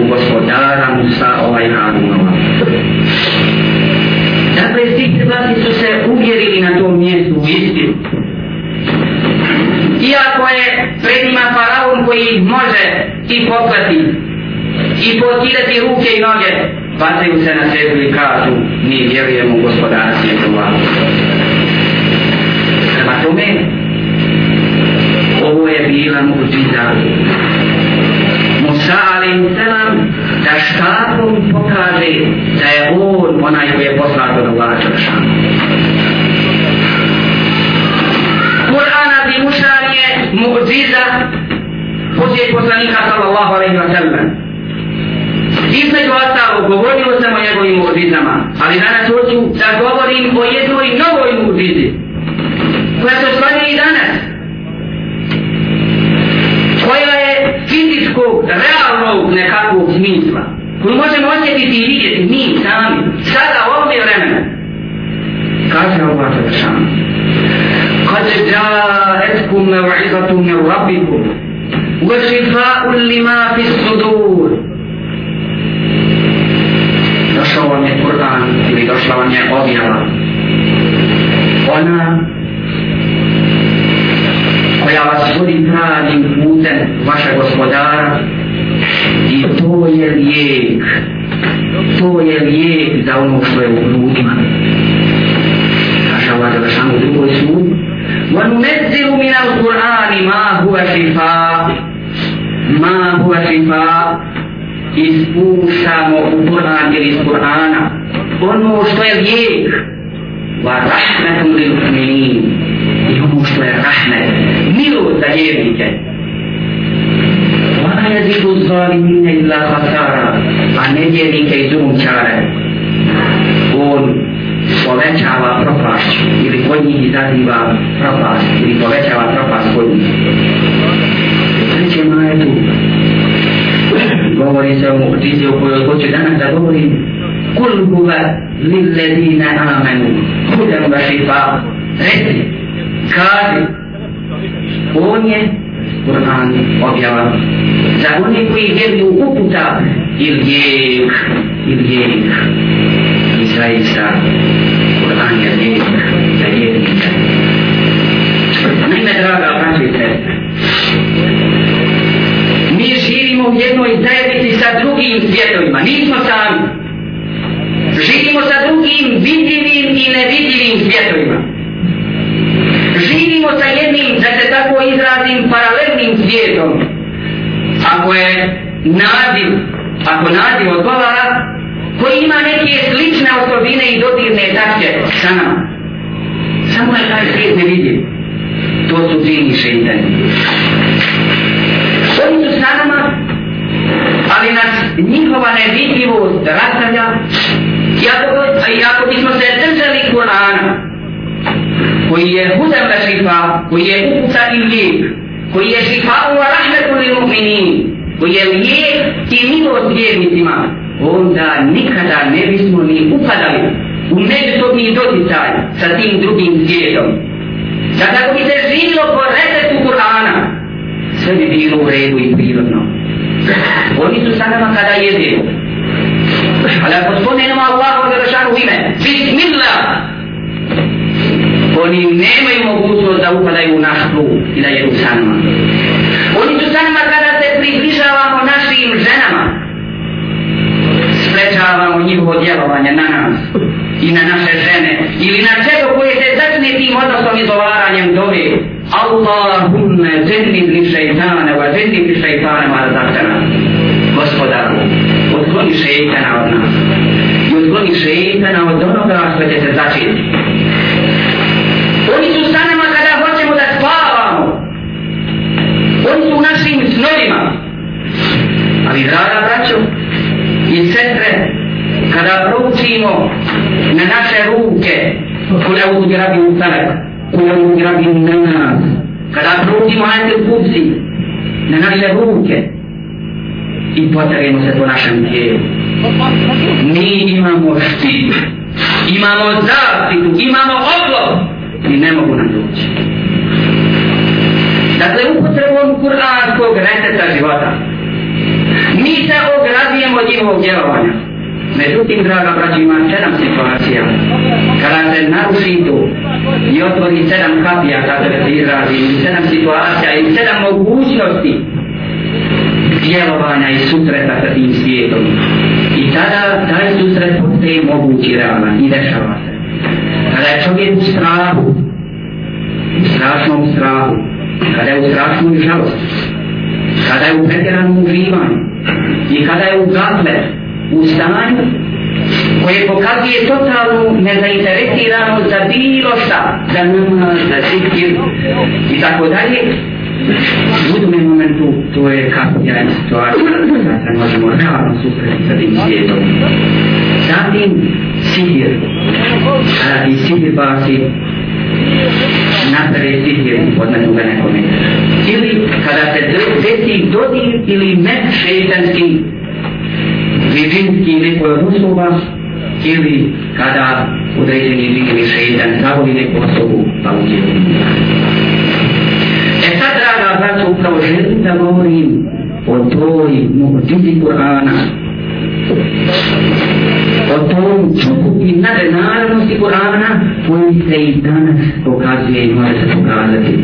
u gospodara Musa ovaj Harunova. Svi hrvati su se uvjerili na tom mjestu u istinu. Iako je pred njima faraon koji može i poklati i potirati ruke i noge, bacaju se na sebi i kažu, mi vjerujemo u gospodara svjetova. Prema tome, ovo je bila muđiza Musa alim selam štapom pokaže da je on onaj koji je poslao do Allaha Đelešanu. Kur'an bi mušan je mu'ziza poslije poslanika sallallahu alaihi wa sallam. Između ostalo govorio sam o njegovim mu'zizama, ali danas hoću da govorim o jednoj novoj mu'zizi koja se ostvaruje i danas koja je fizičkog, realnog nekakvog smisla, koju možemo osjetiti i vidjeti mi sami, sada u ovome vremenu. Kaže Allah Žešan, kad jaetkum mev'izatu min rabbikum, wa šifa'u lima fi sudur. Došao vam je Kur'an ili došla vam je objava. Ona koja vas vodi pravim putem vašeg gospodara je lijek. To je lijek za ono što je u grudima. Kaže Allah da sam u drugoj sud. Wa nunezzilu min al-Qur'ani ma huwa shifa. Ma. Ispuštamo u Kur'an ili iz Kur'ana. Ono što je lijek. Wa rahmetu li usmini. I ono što je rahmet. Milo za vjernike wa yazidu zalimina illa khasara a ne vjernike i zulumčare on povećava propast ili kod njih izaziva propast ili povećava propast kod njih. Znači, Treće majetu govori se o mu'tizi o kojoj hoću danas da govorim. Kul huwa lilladina amanu. Hudem wa shifa. Reci kaži on je Kur'an objava za oni koji vjeruju uputa ili lijek ili lijek i zaista Kur'an je lijek za vjernike Naime, draga pratite. i mi živimo u jednoj zajednici sa drugim svjetovima, nismo sami. Živimo sa drugim vidljivim i nevidljivim svjetovima. Živimo sa jednim, da se tako izrazim, paralelnim svijetom. Ako je naziv, ako naziv odgovara, koji ima neke slične osobine i dodirne tačke sa nama. Samo je taj svijet nevidljiv. To su džini šeitani. Oni su sa nama, ali nas njihova nevidljivost rastavlja i ako, ako bismo se držali Kur'ana, koji je hudem na šifa, koji je uputa i lijek, koji je šifa u rahmetu li mu'minin, koji je lijek i milost vjernicima, onda nikada ne bismo ni upadali u međusobni doticaj sa tim drugim svijetom. Sada tako bi se živilo po receptu Kur'ana, sve bi bilo u redu i prirodno. Oni su sa nama kada jedu. Ali ako spomenemo Allahu za rašanu ime, Bismillah, oni nemaju mogućnost da upadaju u naš klub i da jedu sa nama. Oni su sa nama kada se približavamo našim ženama, sprečavamo njihovo djelovanje na nas i na naše žene ili na čego koje se začne tim odnosom izolaranjem dove Allahumma zennib li šeitane wa zennib li šeitane ma razatana gospodaru odkloni šeitana od nas. I odkloni šeitana od onoga što će se začeti oni su sa nama kada hoćemo da spavamo oni su u našim snovima ali draga braćo i sestre, kada proučimo na naše ruke Kule auzu bi u falak kule auzu bi rabbin nas kada proučimo ajte kursi na naše ruke i potarimo se po našem tijelu. Mi imamo štit imamo zaštitu imamo oblog i ne mogu nam doći dakle upotrebom kuranskog reseta života mi se ogradijemo od njihovog djelovanja Međutim, draga braći, ima sedam situacija. Kada se naruši tu i otvori sedam kapija, kada se izrazi, sedam situacija i sedam mogućnosti djelovanja i susreta sa tim svijetom. I tada taj susret postaje mogući realan i dešava se. Kada je čovjek u strahu, u strašnom strahu, kada je u strašnoj žalosti, kada je u pretjeranom uživanju i kada je u gatle, u stanju koje pokazuje totalnu nezainteresiranost za bilo šta, za nama, za zikir i tako dalje, u tome momentu to je kapija situacija da se možemo realno susreti sa tim svijetom. Zatim sihir, kada ti sihir basi, napere sihir od nekoga nekome. Ili kada se desi dodir ili met šeitanski, vidinski nekoj od osoba, ili kada određeni lik ili šeitan zavoli neku osobu, pa uđe E sad, draga braćo, upravo želim da govorim o toj mu'đizi Kur'ana, o tom čuku i nadenarnosti Kur'ana koji se i danas pokazuje i može se pokazati.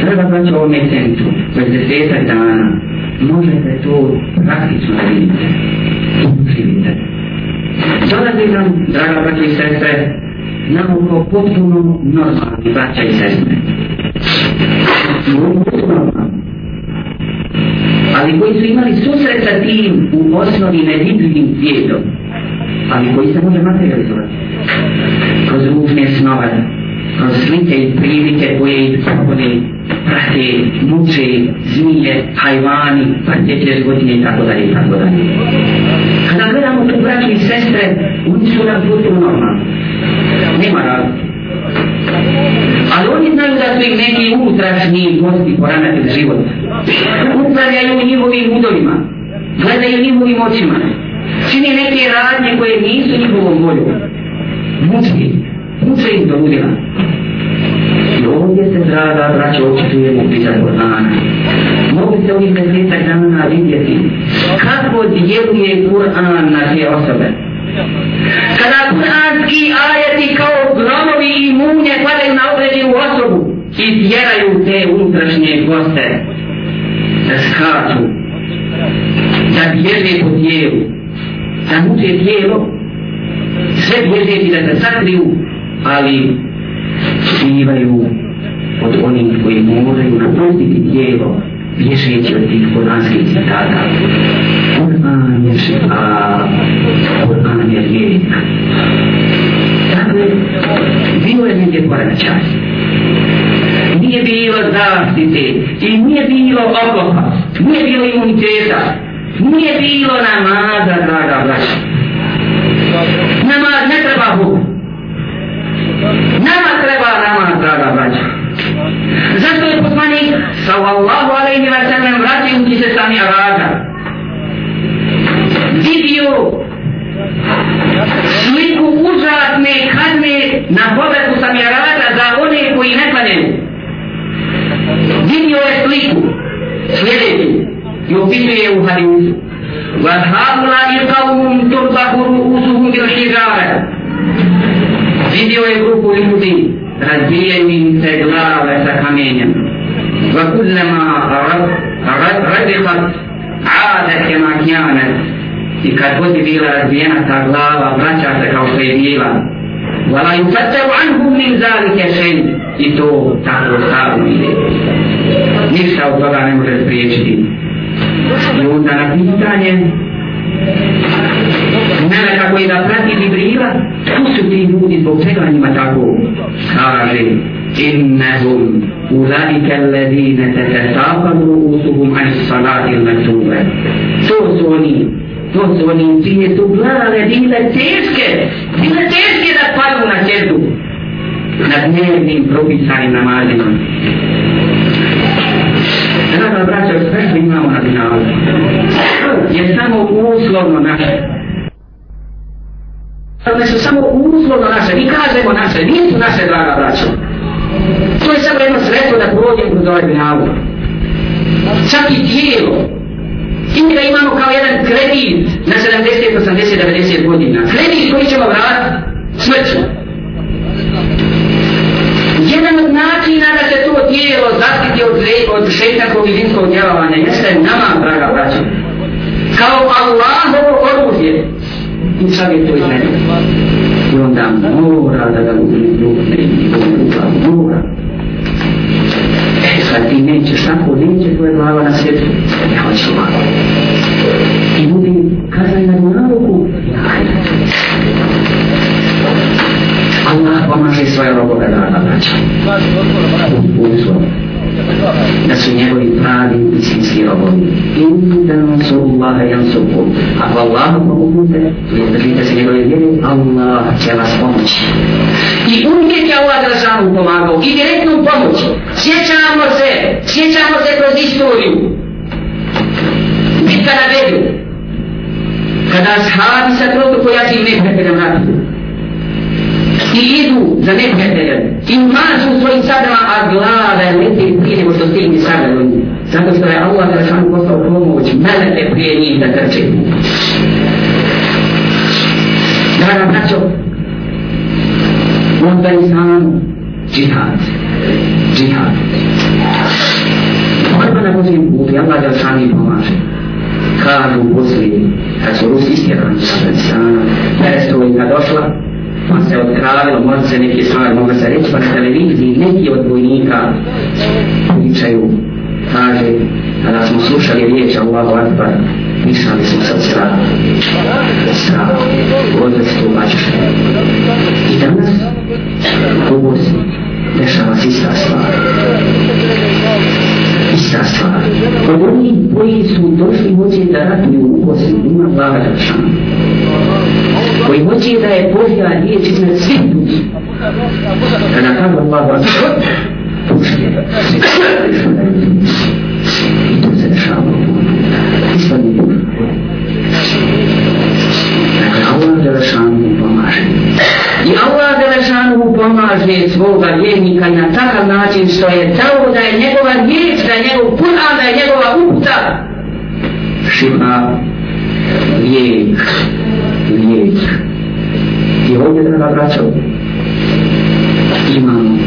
Draga braćo, ovome centru, već desetak dana, možete to praktično vidjeti. učinite. Dolazi nam, draga braćo i sestre, nam oko potpuno normalni braća i sestre ali koji su imali susret sa tim u osnovi nevidljivim svijetom, ali koji se može materializovati kroz ružne snove, kroz slike i prilike koje ih provode, prate, muče, zmije, hajvani, prateće životinje i tako dalje i tako dalje. Kada gledamo tu braću i sestre, oni su nam potpuno normalni. Nema razlika. Ali oni znaju da su im neki unutrašnji gosti porametili život. Upravljaju njihovim udovima. Gledaju njihovim očima. Čini neke radnje koje nisu njihovom voljom. Muči. Muče im do udjela. I ovdje se draga braća očitujemo u pisa Kur'ana. Mogu se ovih desetak dana vidjeti kako djeluje Kur'an na te osobe. Kada kuranski ajeti kao gromovi i munje padaju na određenu osobu i tjeraju te unutrašnje goste da skaču, da bježe po tijelu, da muče tijelo, sve bježeći da se sakriju, ali skrivaju od onih koji moraju napustiti tijelo bježeći od tih kuranskih citata. Kur'an je šifa, Kur'an je lijek. Dakle, bilo je negdje poremećaj. Nije bilo zaštite i nije bilo oklopa, nije bilo imuniteta, nije bilo namaza, draga braća. Namaz ne treba Bog. Nama treba namaz, draga braća. Zašto je poslanik sallallahu alaihi wa sallam vraćajući se sami Araga vidio sliku užasne kazne na povratku sami za one koji ne klanjaju. Vidio je sliku sljedeću i opisuje u hadisu. وَهَاُلَا إِقَوْمٌ تُرْبَهُ رُؤُسُهُمْ بِالْحِجَارَ Vidio je grupu ljudi razbijaju im se glave sa kamenjem. وكلما ربخت عادت كما كانت i kad god je bila razbijena ta glava, vraća se kao što je bila. Vala yufattaru anhum min zalike šen i to tako stavno ide. Ništa od toga ne može spriječiti. I onda na pitanje Meleka koji da prati Jibrila, ko su ti ljudi zbog čega njima tako kaže? Innahum ulaika alladhina tatasaqadu usuhum an salati al-maktube to su oni to su oni čije su glave bile teške, bile teške da padu na sjedu na dnevnim propisanim namazima. Draga braćo, sve što imamo na dinalu je samo uslovno naše. One su samo uslovno naše, mi kažemo naše, nisu naše draga braćo. To je samo jedno sredstvo da prođem kroz ovaj dinalu. Čak i tijelo, I da imamo kao jedan kredit na 70, 80, 90 godina. Kredit koji ćemo vratiti smrću. Načina da se to tijelo zaštiti od, od šeitakog i vinskog djelovanja jeste nama, draga braća. Kao Allahovo oružje. I sad je to izmeni. I onda mora da ga bude ljubne i mora. E, sad ti nećeš tako, neće tvoje glava na svijetu. Ja hoću ovako. I budi kazaj na naruku. Allah pomaže svoje robove da ga vraća. Da su njegovi pravi istinski robovi. Inda nasu Allaha jansuku. Ako Allah pomognete, držite se njegove vjere, Allah će vas pomoći. I uvijek je Allah državu pomagao. I direktnu pomoć. Sjećamo se, sjećamo se kroz istoriju. Bitka na bedu. Kada sahabi sa trotu pojači neprijateljem ratu i idu za neprijateljem i mažu svojim sadama, a glave leti prije nego što stigni sadama. Zato što je Allah za šanu poslao pomoć, melete prije njih da trče. Draga braćo, onda je sam džihad. Džihad. Borba na Božim putu, Allah za i pomaže. Kažu poslije, kad su Rusi istjerani sa Afganistana, perestovika došla, pa se otkravilo, možda se neke stvari mogu se reći, pa na televiziji neki od vojnika pričaju, kaže, kada smo slušali riječ Allahu Akbar, mislili smo sad strah, strah, odveć to bačeš. I danas, u Bosni, dešava se ista stvar. Ista stvar. Od onih koji su došli hoće da ratuju u Bosni, Allaha glava da šanu koji hoće da je Božja riječ iznad svih ljudi. Kada kada Allah vas pušće, i to se dešava Ispani duš. Dakle, Allah Đelešanu pomaže svoga vjernika na takav način što je dao da je njegova riječ, da je njegov Kur'an, da je njegova uputa. Šifa, lijek, lijek. I ovdje draga braćo, imamo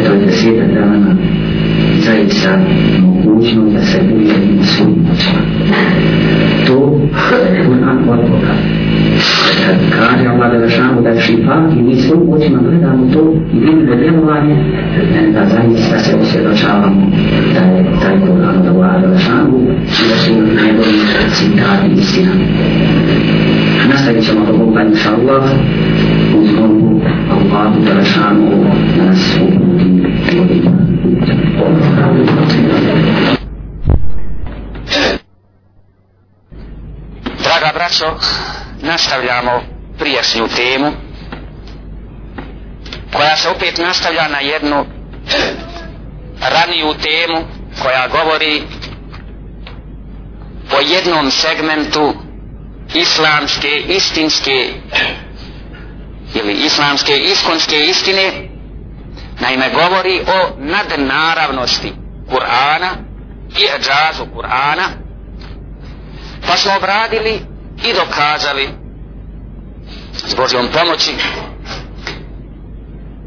eto desetak dana zaista mogućnost da se uvjerimo svojim moćima. To Kur'an od Boga. kaže Allah da šamu da je šifa i mi svojim očima gledamo to i vidimo djelovanje, da zaista se osvjedočavamo da je taj Kur'an od Allah da šamu i da su njegovi citati istina nastavit ćemo do Boga inša Allah uz molbu Allahu da rašanu da nas uputi you. Braćo, nastavljamo prijašnju temu koja se opet nastavlja na jednu raniju temu koja govori o jednom segmentu islamske istinske ili islamske iskonske istine. Naime govori o nadnaravnosti Kur'ana i eđazu Kur'ana. Pa smo obradili i dokazali s Božjom pomoći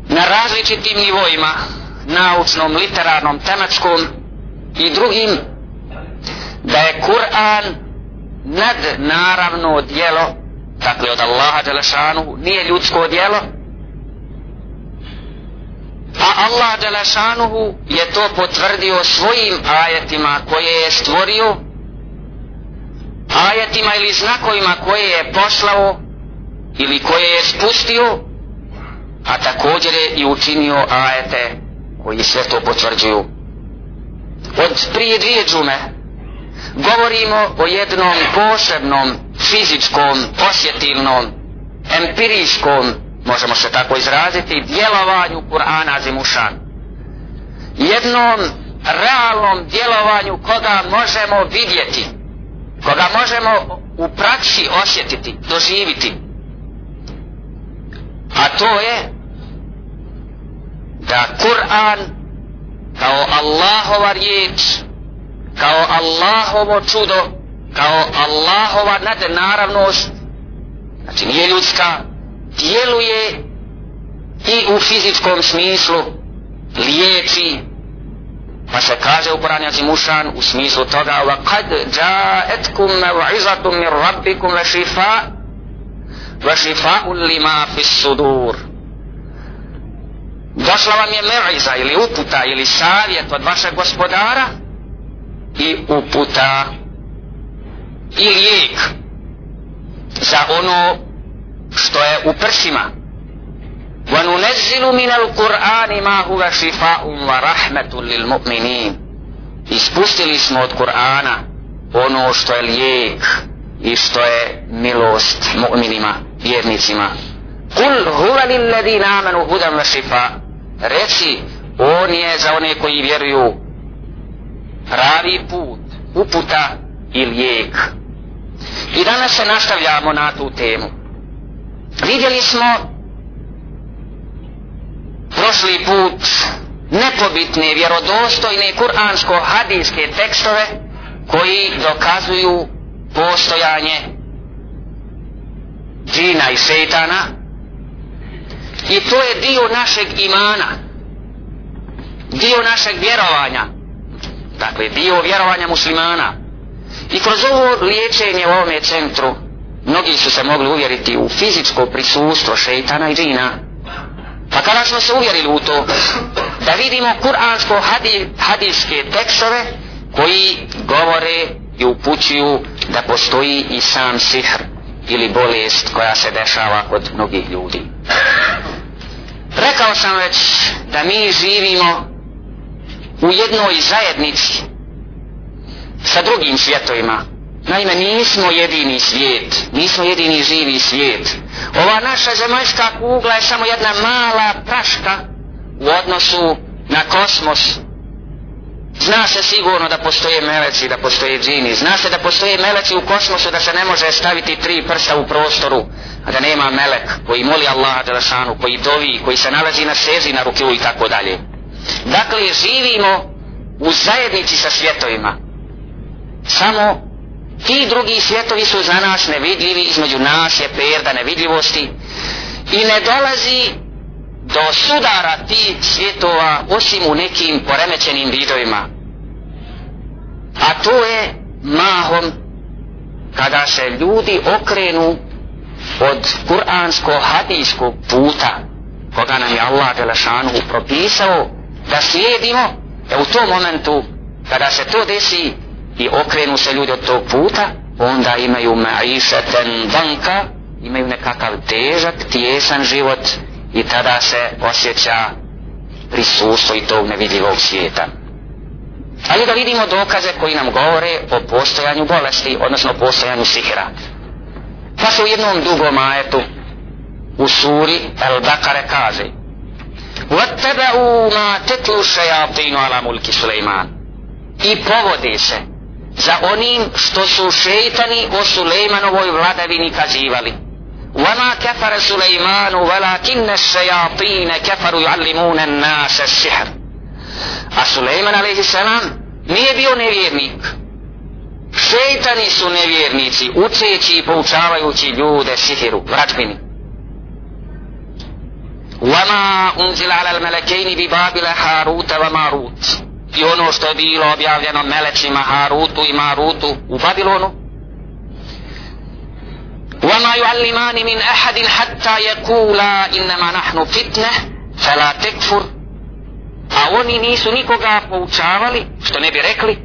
na različitim nivoima naučnom, literarnom, tematskom i drugim da je Kur'an nad naravno dijelo dakle od Allaha Đelešanu nije ljudsko dijelo a Allah Đelešanuhu je to potvrdio svojim ajetima koje je stvorio ajetima ili znakovima koje je poslao ili koje je spustio a također je i učinio ajete koji sve to potvrđuju od prije dvije džume govorimo o jednom posebnom fizičkom, osjetilnom, empirijskom, možemo se tako izraziti, djelovanju Kur'ana Zimušan. Jednom realnom djelovanju koga možemo vidjeti, koga možemo u praksi osjetiti, doživiti. A to je da Kur'an kao Allahova riječ, kao Allahovo čudo, kao Allahova nadnaravnost, znači nije ljudska, djeluje i u fizičkom smislu, liječi, pa se kaže u Kur'an Mušan u smislu toga wa kad jaetkum mev'izatum mir rabbikum wa šifa wa shifa'un lima fis sudur. Došla vam je mev'iza ili uputa ili savjet od vašeg gospodara i uputa i lijek za ono što je u prsima وننزل من القرآن ما هو شفاء ورحمة للمؤمنين ispustili smo od Kur'ana ono što je lijek i što je milost mu'minima, vjernicima. Kul huva lilladina amanu hudan wa šifa. Reci, on je za one koji vjeruju pravi put, uputa i lijek. I danas se nastavljamo na tu temu. Vidjeli smo prošli put nepobitne, vjerodostojne kuransko-hadijske tekstove koji dokazuju postojanje džina i šeitana. I to je dio našeg imana dio našeg vjerovanja dakle dio vjerovanja muslimana. I kroz ovo liječenje u ovome centru mnogi su se mogli uvjeriti u fizičko prisustvo šeitana i džina. Pa kada smo se uvjerili u to, da vidimo kuransko hadi, hadijske tekstove koji govore i upućuju da postoji i sam sihr ili bolest koja se dešava kod mnogih ljudi. Rekao sam već da mi živimo u jednoj zajednici sa drugim svjetovima, Naime, nismo jedini svijet, nismo jedini živi svijet. Ova naša zemaljska kugla je samo jedna mala praška u odnosu na kosmos. Zna se sigurno da postoje meleci, da postoje džini. Zna se da postoje meleci u kosmosu, da se ne može staviti tri prsta u prostoru, a da nema melek koji moli Allaha Đelešanu, koji dovi, koji se nalazi na sezi, na ruke i tako dalje. Dakle, živimo u zajednici sa svjetovima. Samo Ti drugi svjetovi su za nas nevidljivi, između nas je perda nevidljivosti i ne dolazi do sudara ti svjetova osim u nekim poremećenim vidovima. A to je mahom kada se ljudi okrenu od kuransko-hadijskog puta koga nam je Allah Đelešanu propisao da slijedimo, da u tom momentu kada se to desi i okrenu se ljudi od tog puta, onda imaju ma'išeten banka, imaju nekakav težak, tijesan život i tada se osjeća prisustvo i tog nevidljivog svijeta. Ali da vidimo dokaze koji nam govore o postojanju bolesti, odnosno o postojanju sihra. Pa se u jednom dugom ajetu u suri El Bakare kaže وَاتَّبَعُوا مَا تَتْلُوا شَيَاطِينُ عَلَى مُلْكِ سُلَيْمَانِ I povode se za onim što su šeitani o Sulejmanovoj vladavini kazivali. وما كفر سليمان ولكن الشياطين كفروا يعلمون الناس السحر a Sulejman a.s. nije bio nevjernik šeitani su nevjernici učeći i poučavajući ljude sihiru, vračbini وما أنزل على الملكين ببابل هاروت وماروت i ono što je bilo objavljeno melecima Harutu i Marutu u Babilonu وما يعلمان من أحد حتى يقولا إنما نحن فتنة فلا تكفر a oni nisu nikoga poučavali što ne bi rekli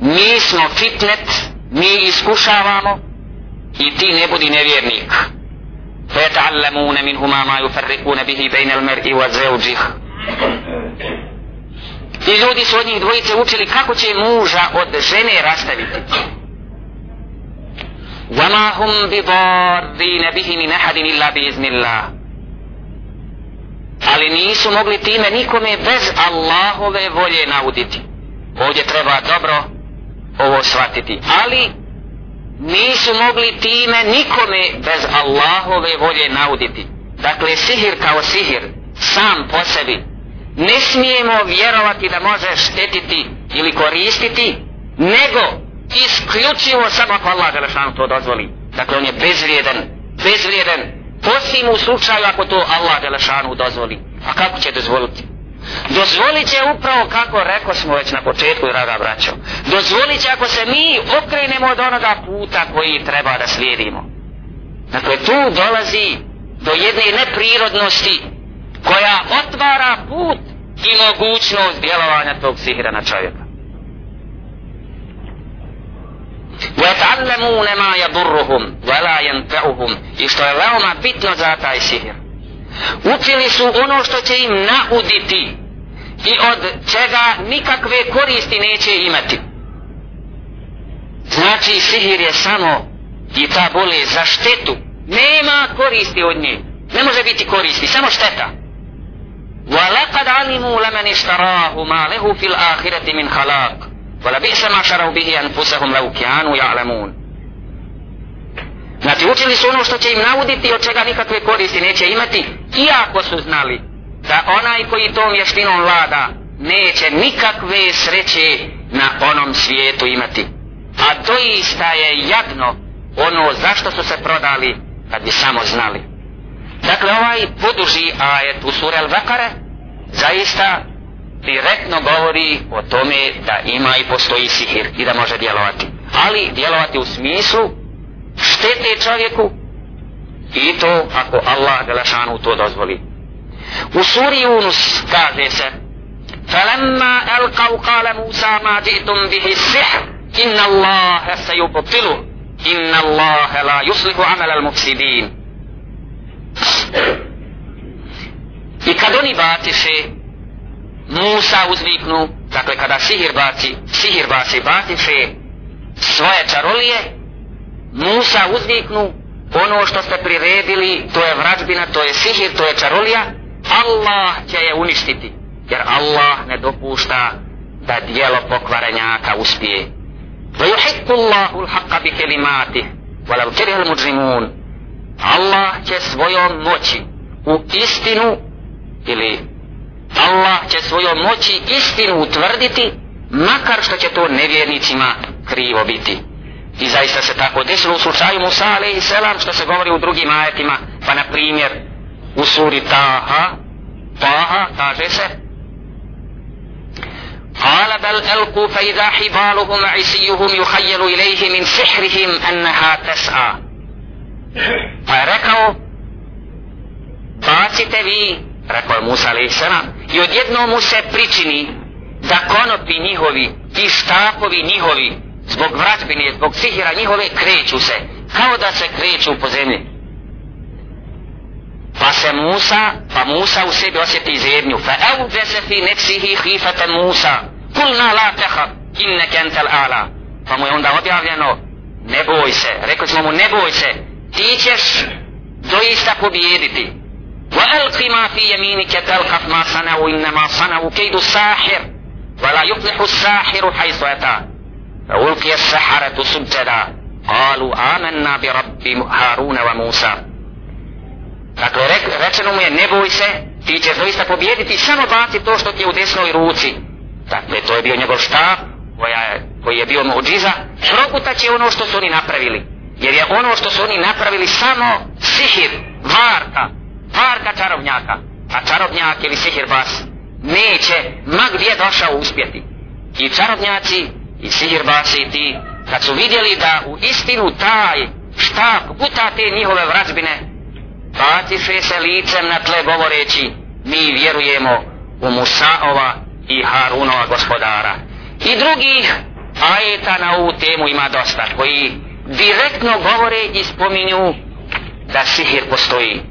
mi smo fitnet mi iskušavamo i ti ne budi nevjernik فيتعلمون منهما ما يفرقون به بين المرء وزوجه I ljudi su od njih dvojice učili kako će muža od žene rastaviti. وَمَا هُمْ بِضَارِّينَ بِهِ مِنْ أَحَدٍ إِلَّا بِإِذْنِ اللَّهِ Ali nisu mogli time nikome bez Allahove volje nauditi. Ovdje treba dobro ovo shvatiti. Ali nisu mogli time nikome bez Allahove volje nauditi. Dakle, sihir kao sihir, sam po sebi, ne smijemo vjerovati da može štetiti ili koristiti, nego isključivo samo ako Allah Đelešanu to dozvoli. Dakle, on je bezvrijedan, bezvrijedan, posim u slučaju ako to Allah Đelešanu dozvoli. A kako će dozvoliti? Dozvolit će upravo kako rekao smo već na početku, draga braćo. Dozvolit će ako se mi okrenemo od onoga puta koji treba da slijedimo. Dakle, tu dolazi do jedne neprirodnosti koja otvara put i mogućnost djelovanja tog sihira na čovjeka. وَيَتَعَلَّمُونَ مَا يَضُرُّهُمْ وَلَا يَنْفَعُهُمْ I što je veoma bitno za taj sihir. Učili su ono što će im nauditi i od čega nikakve koristi neće imati. Znači sihir je samo i ta bole za štetu. Nema koristi od nje. Ne može biti koristi, samo šteta. وَلَقَدْ عَلِمُوا لَمَنِ اشْتَرَاهُ مَا لَهُ فِي الْآخِرَةِ مِنْ خَلَاقٍ وَلَبِئْسَ مَا شَرَوْا بِهِ أَنفُسَهُمْ لَوْ كَانُوا يَعْلَمُونَ Znači učili su ono što će im nauditi od čega nikakve koristi neće imati iako su znali da onaj koji tom vještinom vlada neće nikakve sreće na onom svijetu imati. A doista je jadno ono zašto su se prodali kad bi samo znali. Dakle, ovaj poduži ajet u suri Al-Bakare zaista direktno govori o tome da ima i postoji sihir i da može djelovati. Ali djelovati u smislu štete čovjeku i to ako Allah Đelešanu to dozvoli. U suri Yunus kaže se فَلَمَّا أَلْقَوْ قَالَ مُوسَى مَا جِئْتُمْ بِهِ السِّحْرِ إِنَّ اللَّهَ سَيُبْطِلُهُ إِنَّ اللَّهَ لَا يُصْلِحُ عَمَلَ الْمُفْسِدِينَ I kad oni batiše Musa uzviknu dakle kada sihir baci sihir baci batiše svoje čarolije Musa uzviknu ono što ste priredili to je vrađbina, to je sihir, to je čarolija Allah će je uništiti. Jer Allah ne dopušta da dijelo pokvarenjaka uspije. Wa yuhikku Allahu al-haqqa bi kelimatih, wa law muđrimun, Allah će svojom moći u istinu ili Allah će svojom moći istinu utvrditi makar što će to nevjernicima krivo biti i zaista se tako desilo u slučaju Musa alaihi selam što se govori u drugim ajetima pa na primjer u suri Taha Taha kaže se قال بل ألقوا فإذا حبالهم عسيهم يخيل إليه من سحرهم أنها تسعى Pa je rekao, bacite vi, rekao je Musa alaih i odjedno mu se pričini da konopi njihovi i štapovi njihovi, zbog vratbine, zbog sihira njihove, kreću se, kao da se kreću po zemlji. Pa se Musa, pa Musa u sebi osjeti zemlju. Fa evu vese fi nefsihi hifata Musa. Kulna la teha, inne kentel ala. Pa mu je onda objavljeno, ne boj se. Rekli smo mu, ne boj se. Ti ćeš doista pobijediti. Wa alqi ma fi yaminika talqaf ma sanau innama sanau kaydu sahir. Wa la yuflihu sahiru haythu ata. Fa ulqiya as-saharatu sujada. Qalu amanna bi rabbi Haruna wa Musa. Dakle, re, rečeno mu je, ne boj se, ti ćeš doista pobjediti, samo baci to što ti je u desnoj ruci. Dakle, to je bio njegov štab, koja je, koji je bio muđiza, prokutat će ono što su oni napravili. Jer je ono što su oni napravili samo sihir, varka, varka čarobnjaka. A čarobnjak ili sihir bas neće, ma gdje došao uspjeti. I čarobnjaci i sihir basi ti, kad su vidjeli da u istinu taj štap guta te njihove vrađbine, batiše se licem na tle govoreći mi vjerujemo u Musaova i Harunova gospodara. I drugih ajeta na ovu temu ima dosta koji direktno govore i spominju da sihir postoji.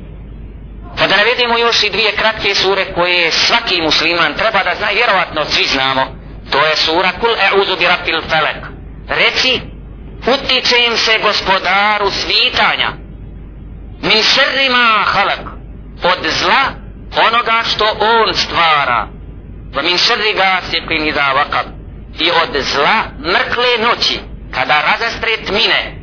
Pa da navedemo još i dvije kratke sure koje svaki musliman treba da zna i vjerovatno svi znamo. To je sura Kul e'uzu bi rabbil felek. Reci, utiče im se gospodaru svitanja. Min šerrima halak. Od zla onoga što on stvara. Va min šerri gasi iza da vakab. I od zla mrkle noći kada razastre tmine.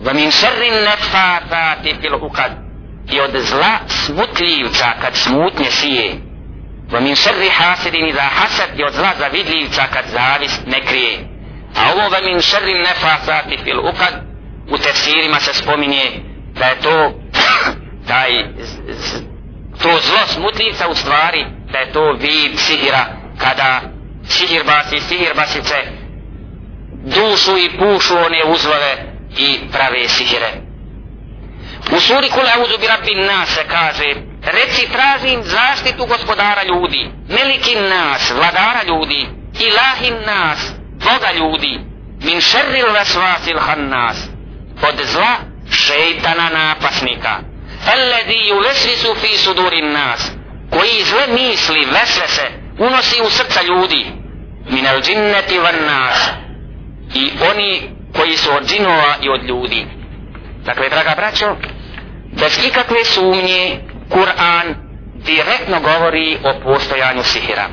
Va min šerri nefata fil ukad i od zla smutljivca kad smutnje sije. Va min šerri hasidin iza hasad i od zla zavidljivca kad zavist ne krije. A ovo va min šerri nefasati fil ukad u tefsirima se spominje da je to taj to zlo smutljivca u stvari da je to vid sihira kada sihir basi, sihir basice dušu i pušu one uzvore i prave sihire. U suri Kul Auzu bi Rabbi Nase kaže Reci tražim zaštitu gospodara ljudi Melikin nas, vladara ljudi Ilahin nas, Boga ljudi Min šerril vesvasil hannas Od zla šeitana napasnika Alladhi yuvesvisu fi sudurin nas Koji zle misli, vesvese Unosi u srca ljudi Min al džinneti van nas I oni koji su od džinova i od ljudi Dakle, draga braćo, bez ikakve sumnje Kur'an direktno govori o postojanju sihira.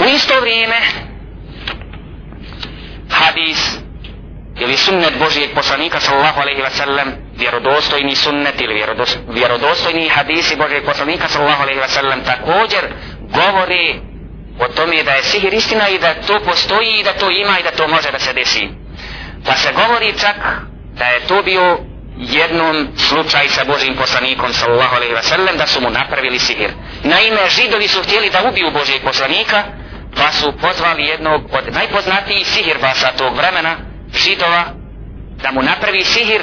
U isto vrijeme hadis ili sunnet Božijeg poslanika sallallahu alaihi wa sallam vjerodostojni sunnet ili vjerodostojni hadisi Božijeg poslanika sallallahu alaihi wa sallam također govori o tome da je sihir istina i da to postoji i da to ima i da to može da se desi. Pa se govori čak da je to bio jednom slučaj sa Božim poslanikom sallallahu alaihi wa sallam da su mu napravili sihir. Naime, židovi su htjeli da ubiju Božijeg poslanika pa su pozvali jednog od najpoznatijih sihirbasa tog vremena, židova, da mu napravi sihir.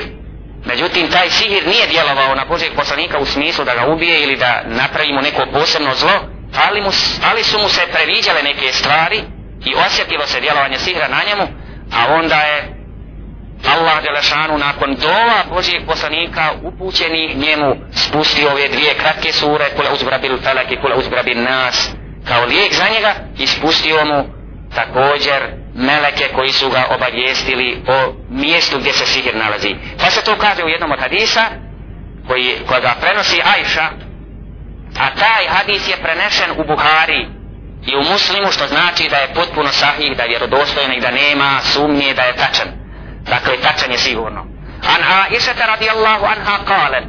Međutim, taj sihir nije djelovao na Božijeg poslanika u smislu da ga ubije ili da napravi mu neko posebno zlo, ali, mu, ali su mu se previđale neke stvari i osjetilo se djelovanje sihra na njemu, a onda je Allah Đelešanu nakon dova Božijeg poslanika upućenih njemu spustio ove dvije kratke sure kule uzbrabil felak i kule uzbrabil nas kao lijek za njega i spustio mu također meleke koji su ga obavijestili o mjestu gdje se sihir nalazi. Pa se to kaže u jednom od hadisa koji, koja ga prenosi Ajša a taj hadis je prenešen u Buhari i u muslimu što znači da je potpuno sahih, da je vjerodostojan i da nema sumnje da je tačan. Dakle, tačan je sigurno. An Aisha radijallahu anha kale,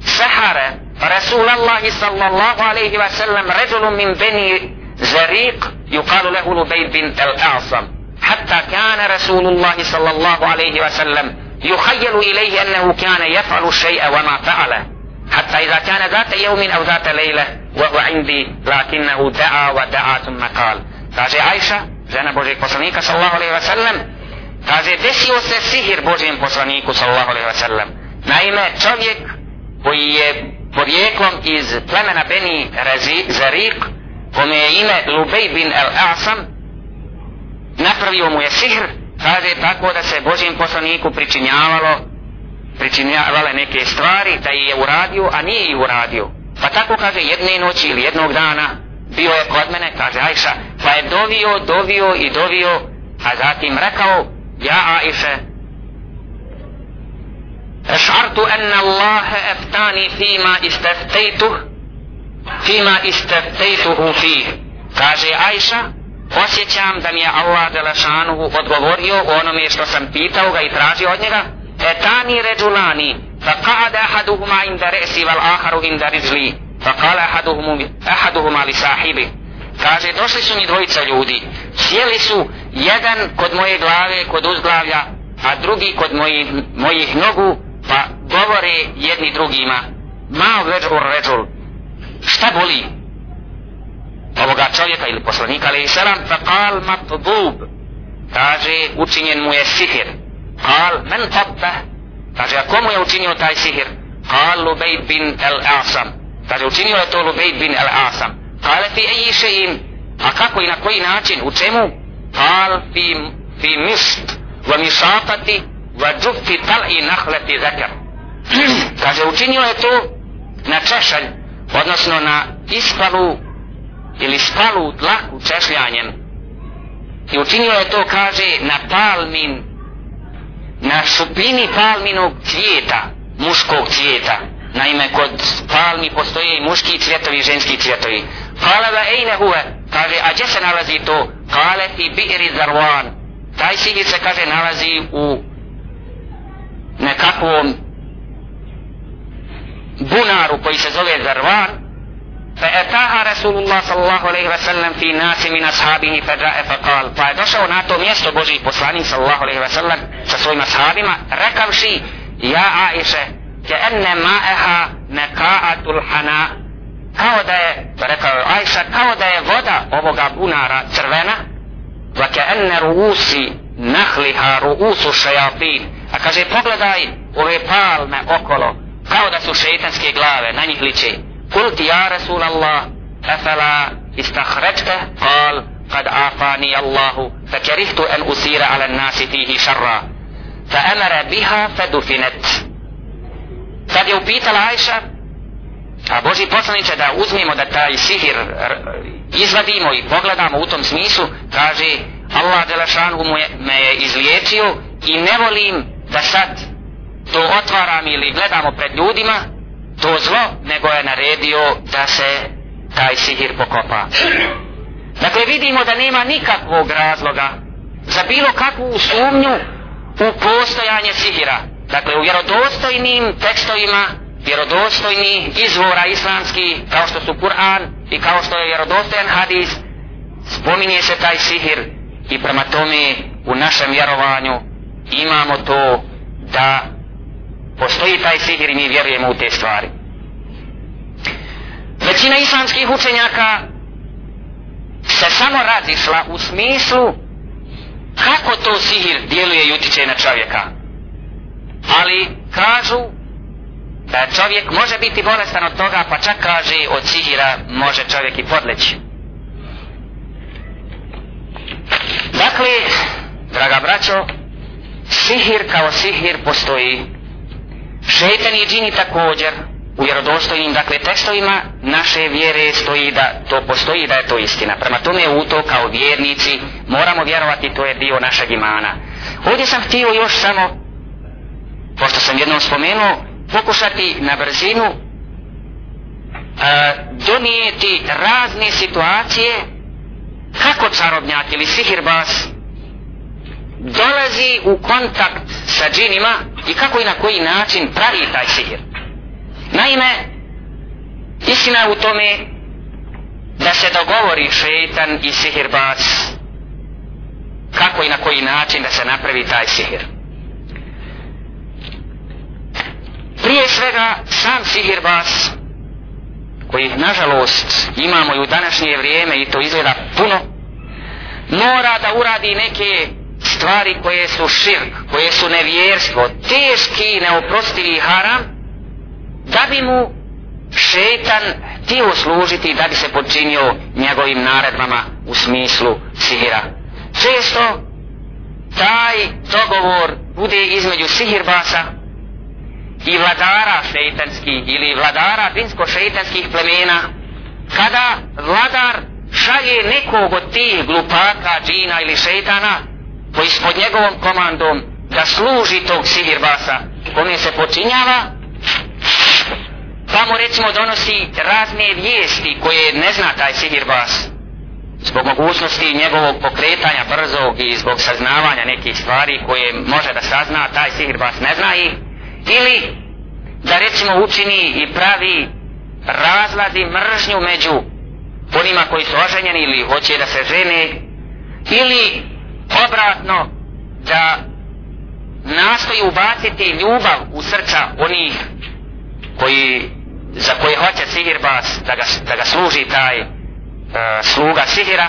sahara Rasulallahi sallallahu alaihi wa sallam ređulun min beni Zariq yuqalu lahu Lubayd bin al-A'sam حتى كان رسول الله صلى الله عليه وسلم يخيل إليه أنه كان يفعل الشيء وما فعله حتى إذا كان ذات يوم أو ذات ليلة وهو عندي لكنه دعا ودعا ثم قال kaže Ajša, žena Božeg poslanika sallallahu alaihi wa sallam, Kaže, desio se sihir Božijem poslaniku, sallallahu alaihi wa sallam. Naime, čovjek koji je porijeklom iz plemena Beni Razi, Zarik, kome je ime Lubej bin El Asam, napravio mu je sihr, kaže tako da se Božijem poslaniku pričinjavalo, Znači, pričinjavale neke stvari da je uradio, a nije ih uradio. Pa tako kaže jedne noći ili jednog dana bio je kod mene, kaže Ajša, pa je dovio, dovio i dovio, a zatim rekao, ja Ajše, Ešartu enna Allahe eftani fima isteftejtuh, fima isteftejtuhu fih. Kaže Ajša, osjećam da mi je Allah Đelešanuhu odgovorio onome što sam pitao ga i tražio od njega, etani رجلان فقعد qa'ada ahaduhuma inda re'si عند رجلي inda rizli. Fa لصاحبه ahaduhuma li sahibi. Kaže došli su mi dvojica ljudi. Sjeli su jedan kod moje glave kod uzglavlja a drugi kod mojih, mojih nogu pa govore jedni drugima. Ma veđul ređul šta boli? Ovoga čovjeka ili poslanika ali selam fa kal matbub kaže učinjen mu je sihir kal men tabba kaže a komu je učinio taj sihir kal lubejd bin el asam kaže učinio je to lubejd bin el asam kale fi eji še'in a kako i na koji način u čemu قال في في مشط ومشاطة وجف طلع نخلة ذكر kaže učinio je to na češalj odnosno na ispalu ili spalu dlaku češljanjem i učinio je to kaže na palmin na šupini palminog cvijeta muškog cvijeta. Naime kod palmi postoje i muški cvjetovi i ženski cvjetovi Fala da ejne huve? Kaže a gdje se nalazi to? Kale fi bi'ri zarvan taj sihir se kaže nalazi u nekakvom bunaru koji se zove zarvan فأتاها رسول الله صلى الله عليه وسلم في ناس من أصحابه فجاء فقال فدوشao na to mjesto Božji poslanik sallallahu alejhi ve sellem sa svojim ashabima rekavši ja Aisha كأن ماءها نقاءة الحنا kao da je, rekao je Ajša, kao da je voda ovoga bunara crvena, va ke enne ruusi nahliha ruusu šajatin, a kaže pogledaj ove palme okolo, kao da su šeitanske glave, na njih liče. قلت يا رسول الله أفلا استخرجته قال قد عافاني الله فكرهت أن أسير على الناس فيه شرا فأمر بها فدفنت Sad je upitala Ajša, a Boži poslaniče da uzmimo da taj sihir izvadimo i pogledamo u tom smislu, kaže Allah Đelešanu mu je, me je izliječio i ne volim da sad to otvaram ili gledamo pred ljudima, to zlo, nego je naredio da se taj sihir pokopa. Dakle, vidimo da nema nikakvog razloga za bilo kakvu sumnju u postojanje sihira. Dakle, u vjerodostojnim tekstovima, vjerodostojni izvora islamski, kao što su Kur'an i kao što je vjerodostojan hadis, spominje se taj sihir i prema tome u našem vjerovanju imamo to da postoji taj sihir i mi vjerujemo u te stvari. Većina islamskih učenjaka se samo razišla u smislu kako to sihir djeluje i utiče na čovjeka. Ali kažu da čovjek može biti bolestan od toga, pa čak kaže od sihira može čovjek i podleći. Dakle, draga braćo, sihir kao sihir postoji šeitan i džini također u vjerodostojnim dakle tekstovima naše vjere stoji da to postoji da je to istina. Prema tome u to kao vjernici moramo vjerovati to je dio našeg imana. Ovdje sam htio još samo pošto sam jednom spomenuo pokušati na brzinu a, donijeti razne situacije kako čarobnjak ili sihirbas dolazi u kontakt sa džinima i kako i na koji način pravi taj sihir. Naime, istina u tome da se dogovori šeitan i sihirbac kako i na koji način da se napravi taj sihir. Prije svega, sam sihirbac koji nažalost imamo i u današnje vrijeme i to izgleda puno, mora da uradi neke stvari koje su širk, koje su nevjerstvo, teški i neoprostivi haram, da bi mu šetan htio služiti da bi se počinio njegovim naredbama u smislu sihira. Često taj dogovor bude između sihirbasa i vladara šeitanskih ili vladara dinsko-šeitanskih plemena kada vladar šalje nekog od tih glupaka, džina ili šeitana koji s pod njegovom komandom da služi tog sihirbasa. Kome se počinjava pa mu recimo donosi razne vijesti koje ne zna taj sihirbas. Zbog mogućnosti njegovog pokretanja brzog i zbog saznavanja nekih stvari koje može da sazna taj sihirbas ne zna ih. Ili da recimo učini i pravi razladi mržnju među onima koji su oženjeni ili hoće da se žene ili obratno da nastoji ubaciti ljubav u srca onih koji za koje hoće sihirbas da ga, da ga služi taj e, sluga sihira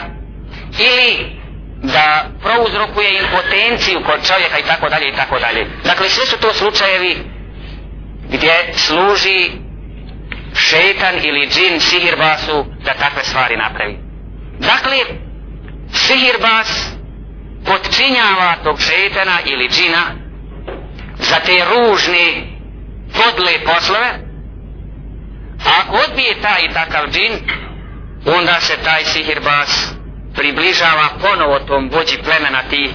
ili da prouzrokuje impotenciju kod čovjeka i tako dalje i tako dalje. Dakle, sve su to slučajevi gdje služi šeitan ili džin sihirbasu da takve stvari napravi. Dakle, sihirbas potčinjava tog šetana ili džina za te ružne podle poslove, a ako odbije taj i takav džin, onda se taj sihirbas približava ponovo tom vođi plemena tih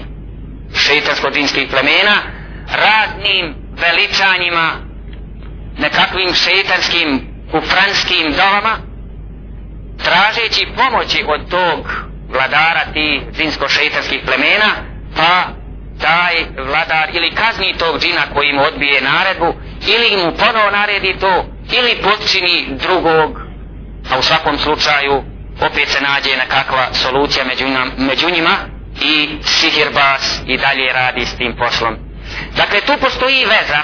šeitansko-džinskih plemena, raznim veličanjima, nekakvim šeitanskim kufranskim dovama, tražeći pomoći od tog vladara tih džinsko-šeitanskih plemena, pa taj vladar ili kazni tog džina koji mu odbije naredbu, ili mu ponovo naredi to, ili počini drugog, a u svakom slučaju opet se nađe nekakva solucija među, nam, među njima i sihirbas i dalje radi s tim poslom. Dakle, tu postoji veza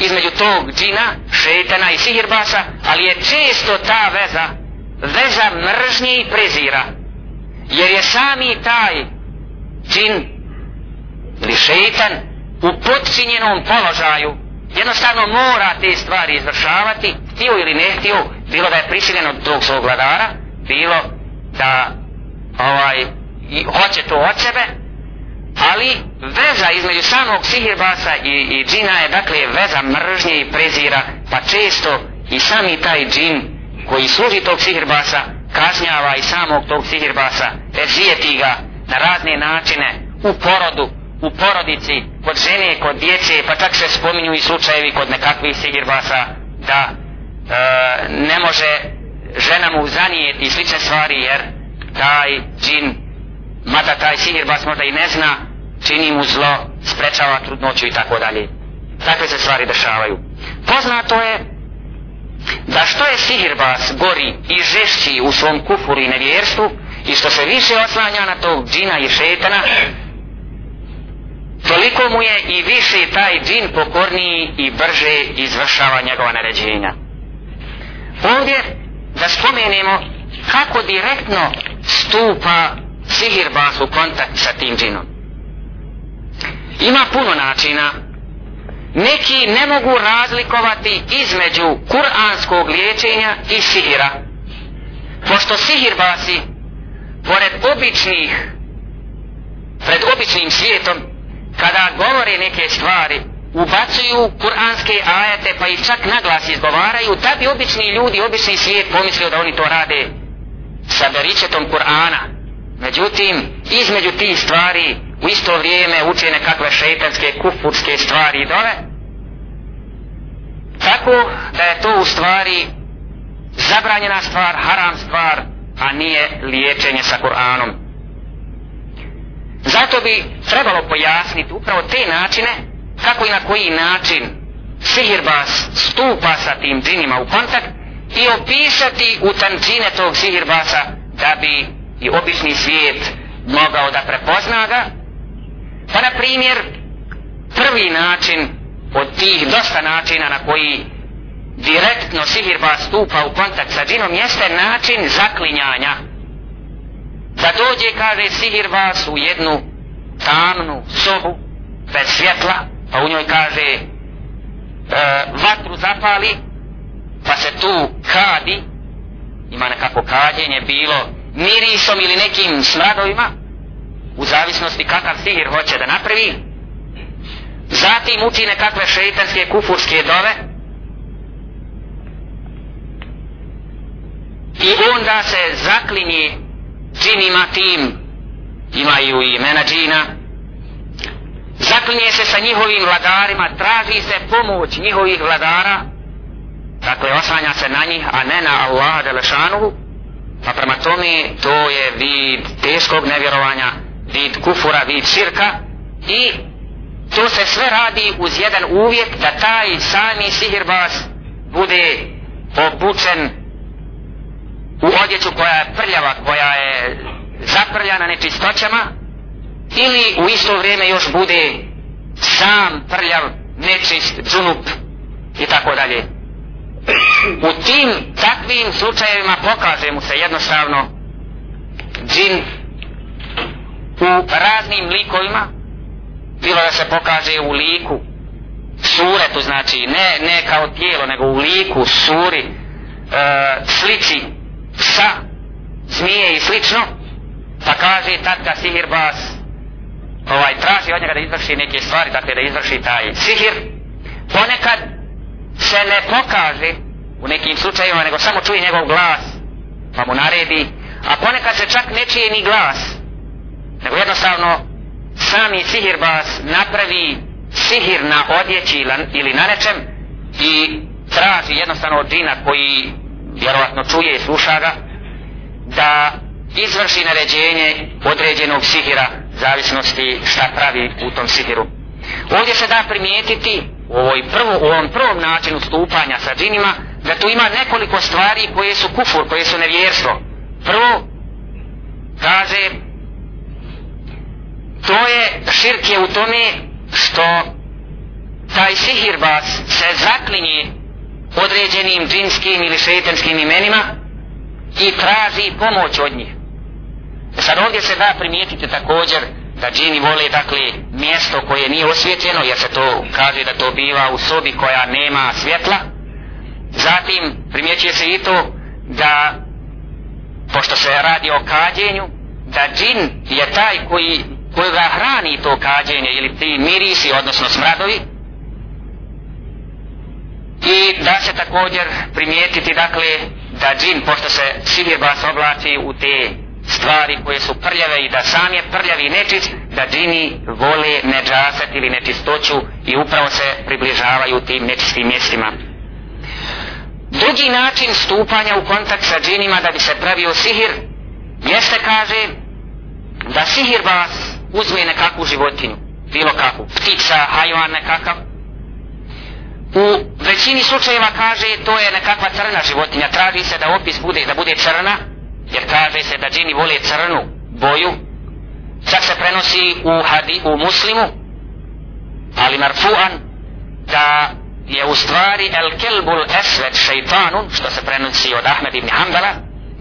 između tog džina, šetana i sihirbasa, ali je često ta veza veza mržnje i prezira. Jer je sami taj džin ili šeitan u podčinjenom položaju. Jednostavno mora te stvari izvršavati, htio ili ne htio, bilo da je prisiljen od tog svog vladara, bilo da ovaj, i hoće to od sebe, ali veza između samog sihirbasa i, i džina je dakle veza mržnje i prezira, pa često i sami taj džin koji služi tog sihirbasa kažnjava i samog tog sihirbasa, ezijeti ga na razne načine u porodu, u porodici, kod žene, kod djece, pa čak se spominju i slučajevi kod nekakvih sihirbasa da e, ne može žena mu zanijeti i slične stvari jer taj džin, mada taj sihirbas možda i ne zna, čini mu zlo, sprečava trudnoću i tako dalje. Takve se stvari dešavaju. Poznato je da što je sihirbas gori i žešći u svom kufuru i nevjerstvu i što se više oslanja na tog džina i šetana, toliko mu je i više taj džin pokorniji i brže izvršava njegova naređenja. Ovdje da spomenemo kako direktno stupa sihirbas u kontakt sa tim džinom. Ima puno načina. Neki ne mogu razlikovati između kuranskog liječenja i sihira. Pošto sihirbasi, pored običnih, pred običnim svijetom, kada govore neke stvari, ubacuju kuranske ajete pa ih čak naglas izgovaraju da bi obični ljudi, obični svijet pomislio da oni to rade sa beričetom Kur'ana. Međutim, između tih stvari u isto vrijeme uče nekakve šeitanske, kufurske stvari i dole. Tako da je to u stvari zabranjena stvar, haram stvar, a nije liječenje sa Kur'anom. Zato bi trebalo pojasniti upravo te načine kako i na koji način sihirbas stupa sa tim džinima u kontakt i opisati u tančine tog sihirbasa da bi i obični svijet mogao da prepozna ga. Pa na primjer, prvi način od tih dosta načina na koji direktno sihirba stupa u kontakt sa džinom jeste način zaklinjanja. Da dođe, kaže sihirbas, u jednu tamnu sobu, bez svjetla, pa u njoj kaže e, vatru zapali pa se tu kadi ima nekako kadjenje bilo mirisom ili nekim smradovima u zavisnosti kakav sihir hoće da napravi zatim uči nekakve šeitanske kufurske dove i onda se zaklinje džinima tim. Imaju i imena džina. Zaklinje se sa njihovim vladarima, traži se pomoć njihovih vladara, dakle oslanja se na njih, a ne na Allaha Đelešanuhu, pa prema tome to je vid teškog nevjerovanja, vid kufura, vid širka i to se sve radi uz jedan uvjet da taj sami sihirbaz bude obučen u odjeću koja je prljava, koja je zaprljana nečistoćama, ili u isto vrijeme još bude sam prljav, nečist, džunup i tako dalje. U tim takvim slučajevima pokaže mu se jednostavno džin u raznim likovima, bilo da se pokaže u liku suretu, znači ne, ne kao tijelo, nego u liku, suri, e, slici psa, zmije i slično, pa kaže tad ga sihirbas ovaj traži od njega da izvrši neke stvari, dakle da izvrši taj sihir, ponekad se ne pokaže u nekim slučajima, nego samo čuje njegov glas, pa mu naredi, a ponekad se čak ne čije ni glas, nego jednostavno sami sihirbas napravi sihir na odjeći ili na nečem i traži jednostavno od džina koji vjerovatno čuje i sluša ga da izvrši naređenje određenog sihira zavisnosti šta pravi u tom sihiru. Ovdje se da primijetiti u, ovoj prvo, u ovom prvom načinu stupanja sa džinima da tu ima nekoliko stvari koje su kufur, koje su nevjerstvo. Prvo, kaže, to je širk je u tome što taj sihirbas se zaklinje određenim džinskim ili šeitenskim imenima i traži pomoć od njih. Sad ovdje se da primijetiti također da džini vole dakle mjesto koje nije osvjetljeno jer se to kaže da to biva u sobi koja nema svjetla. Zatim primjećuje se i to da pošto se radi o kađenju da džin je taj koji koji ga hrani to kađenje ili ti mirisi odnosno smradovi. I da se također primijetiti dakle da džin pošto se sihirbas oblači u te stvari koje su prljave i da sam je prljavi i nečist da džini vole neđaset ili nečistoću i upravo se približavaju tim nečistim mjestima. Drugi način stupanja u kontakt sa džinima da bi se pravio sihir jeste kaže da sihirbas uzme nekakvu životinju bilo kakvu ptica, hajvan nekakav. U većini slučajeva kaže to je nekakva crna životinja. Traži se da opis bude da bude crna jer kaže se da džini vole crnu boju. Čak se prenosi u, hadi, u muslimu ali marfuan da je u stvari el kelbul esved šeitanun što se prenosi od Ahmed ibn Hanbala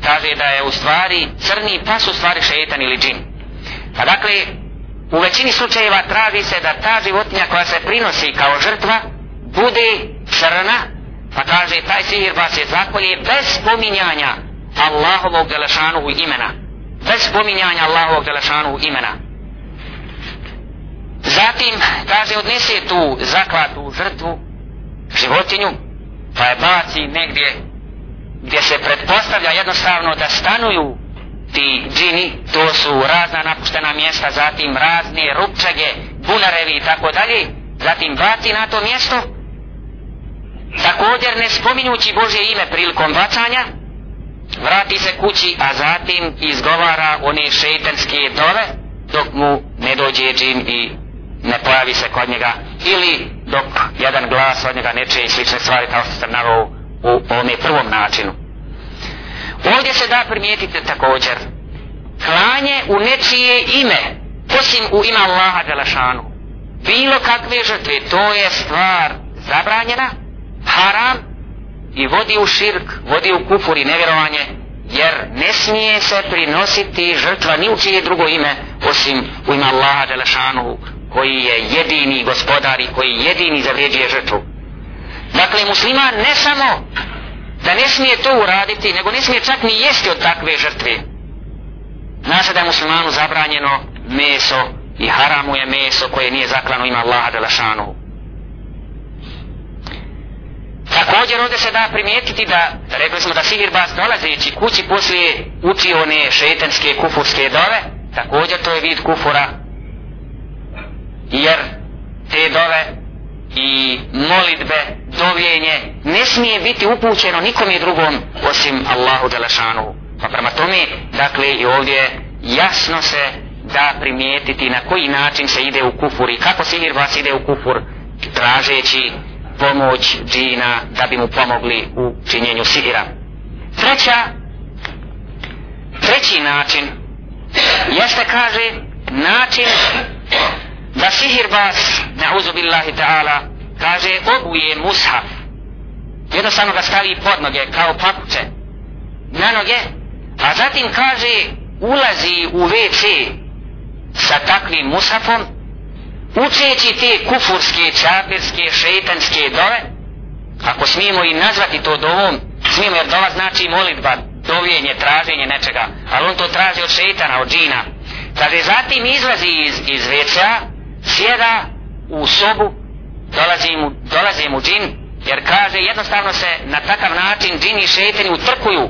kaže da je u stvari crni pas u stvari šeitan ili džin. Pa dakle u većini slučajeva traži se da ta životinja koja se prinosi kao žrtva bude crna, pa kaže taj sihir vas je zakolje bez spominjanja Allahovog Đelešanuhu imena. Bez spominjanja Allahovog Đelešanuhu imena. Zatim, kaže, odnese tu zaklatu žrtvu, životinju, pa je baci negdje gdje se pretpostavlja jednostavno da stanuju ti džini, to su razna napuštena mjesta, zatim razne rupčage, bunarevi i tako dalje, zatim baci na to mjesto, također ne spominjući Božje ime prilikom bacanja, vrati se kući, a zatim izgovara one šeitanske dove, dok mu ne dođe džin i ne pojavi se kod njega, ili dok jedan glas od njega neče i slične stvari kao što sam navao u ovome prvom načinu. Ovdje se da primijetiti također, klanje u nečije ime, osim u ime Allaha Đelešanu, bilo kakve žrtve, to je stvar zabranjena, haram i vodi u širk, vodi u kufur i nevjerovanje, jer ne smije se prinositi žrtva ni u čije drugo ime, osim u ime Allaha Đelešanu, koji je jedini gospodar i koji jedini zavrijeđuje žrtvu. Dakle, musliman ne samo da ne smije to uraditi, nego ne smije čak ni jesti od takve žrtve. Naša da je muslimanu zabranjeno meso i haramu je meso koje nije zaklano ima Allaha Đelešanu. Također ovdje se da primijetiti da, rekli smo da Sihirbas dolazeći kući poslije uči one šetenske kufurske dove, također to je vid kufura, jer te dove i molitbe, dovljenje ne smije biti upućeno nikom drugom osim Allahu Đelešanu. Pa prema tome, dakle i ovdje jasno se da primijetiti na koji način se ide u kufur i kako Sihirbas ide u kufur tražeći pomoć džina da bi mu pomogli u činjenju sihira. Treća, treći način jeste kaže način da sihirbas na'uzu billahi ta'ala kaže obuje mushaf. Jednostavno ga stavi pod noge kao papuče. Na noge. A zatim kaže ulazi u WC sa takvim mushafom učeći te kufurske, čapirske, šeitanske dove, ako smijemo i nazvati to dovom, smijemo jer dova znači molitba, dovjenje, traženje nečega, ali on to traži od šeitana, od džina. Kaže, zatim izlazi iz, iz WC-a, sjeda u sobu, dolazi mu, dolazi mu džin jer kaže jednostavno se na takav način džini i šeteni utrkuju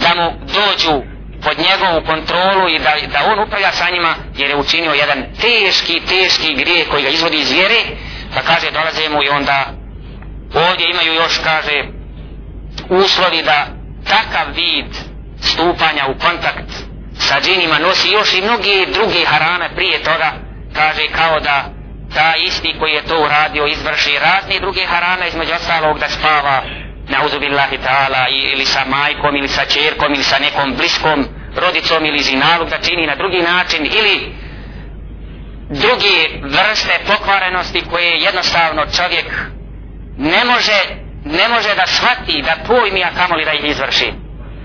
da mu dođu pod njegovu kontrolu i da, da on upravlja sa njima jer je učinio jedan teški, teški grijeh koji ga izvodi iz vjere pa kaže dolaze mu i onda ovdje imaju još kaže uslovi da takav vid stupanja u kontakt sa džinima nosi još i mnogi drugi harame prije toga kaže kao da ta isti koji je to uradio izvrši razne druge harame između ostalog da spava na uzubillahi ta'ala ili sa majkom ili sa čerkom ili sa nekom bliskom rodicom ili zinalog da čini na drugi način ili drugi vrste pokvarenosti koje jednostavno čovjek ne može ne može da shvati da pojmi a kamoli da ih izvrši.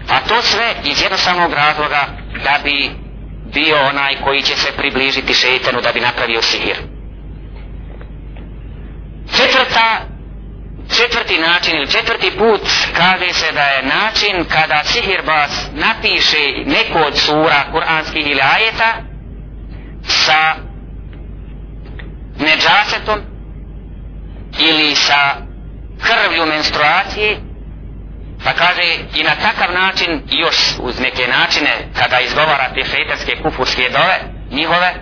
A to sve iz jednostavnog razloga da bi bio onaj koji će se približiti šeitanu da bi napravio sihir. Četvrta četvrti način ili četvrti put kaže se da je način kada sihirbas napiše neko od sura kuranskih ili ajeta sa neđasetom ili sa krvlju menstruacije pa kaže i na takav način još uz neke načine kada izgovara te šeitanske kufurske dove njihove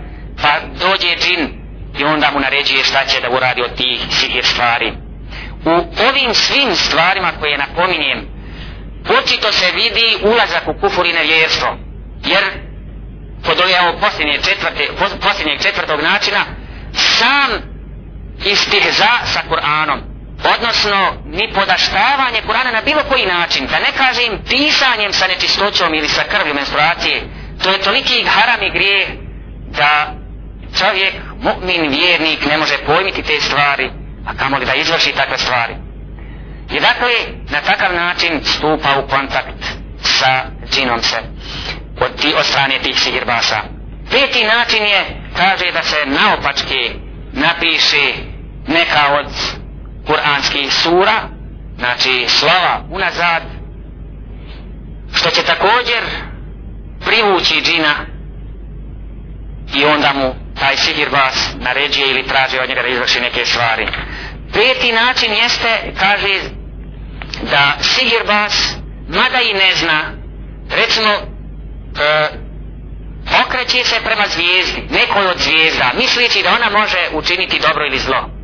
pa dođe džin i onda mu naređuje šta će da uradi od tih sihir stvari. U ovim svim stvarima koje napominjem očito se vidi ulazak u kufur i nevjerstvo jer kod ove ovo posljednje četvrte, posljednjeg četvrtog načina sam istihza sa Kur'anom odnosno ni podaštavanje Kur'ana na bilo koji način da ne kažem pisanjem sa nečistoćom ili sa krvju menstruacije. To je toliki haram i grije da čovjek, mu'min, vjernik ne može pojmiti te stvari a kamo li da izvrši takve stvari. I dakle na takav način stupa u kontakt sa džinom se od, ti, od strane tih sihirbasa. Peti način je kaže da se naopačke napiše neka od kuranskih sura znači slova unazad što će također privući džina i onda mu taj sihirbas naređuje ili traži od njega da izvrši neke stvari. Peti način jeste, kaže, da sihirbas, mada i ne zna, recimo, e, okreće se prema zvijezdi, nekoj od zvijezda, misleći da ona može učiniti dobro ili zlo.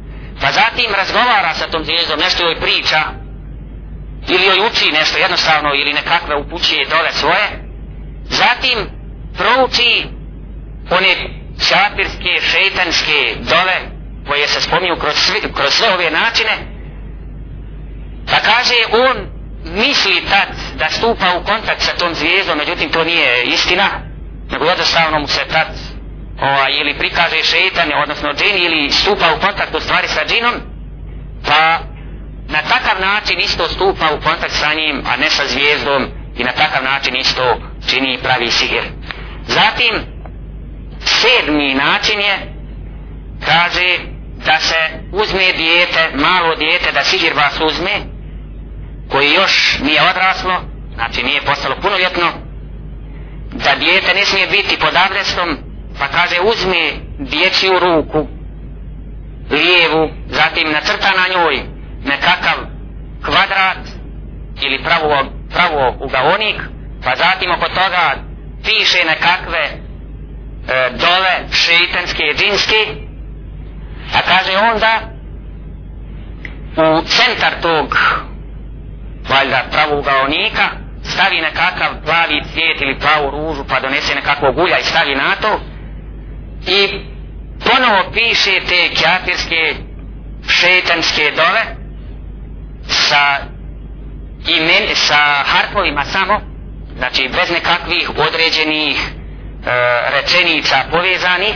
Pa zatim razgovara sa tom zvijezdom, nešto joj priča, ili joj uči nešto jednostavno, ili nekakve upućuje dole svoje. Zatim prouči one šapirske, šeitanske dole koje se spominju kroz, svi, kroz sve ove načine pa kaže on misli tad da stupa u kontakt sa tom zvijezdom međutim to nije istina nego jednostavno mu se tad ova, ili prikaže šeitan odnosno džin ili stupa u kontakt u stvari sa džinom pa na takav način isto stupa u kontakt sa njim a ne sa zvijezdom i na takav način isto čini pravi sigir zatim sedmi način je kaže da se uzme dijete, malo dijete da sigir vas uzme koji još nije odraslo znači nije postalo punoljetno da dijete ne smije biti pod abdestom pa kaže uzme dječju ruku lijevu zatim nacrta na njoj nekakav kvadrat ili pravo, pravo ugaonik pa zatim oko toga piše nekakve e, dole šeitanske džinske a kaže onda u centar tog valjda pravogaonika stavi nekakav plavi cvijet ili plavu ružu pa donese nekakvog ulja i stavi na to i ponovo piše te kjafirske šetanske dove sa imen, sa harpovima samo znači bez nekakvih određenih e, rečenica povezani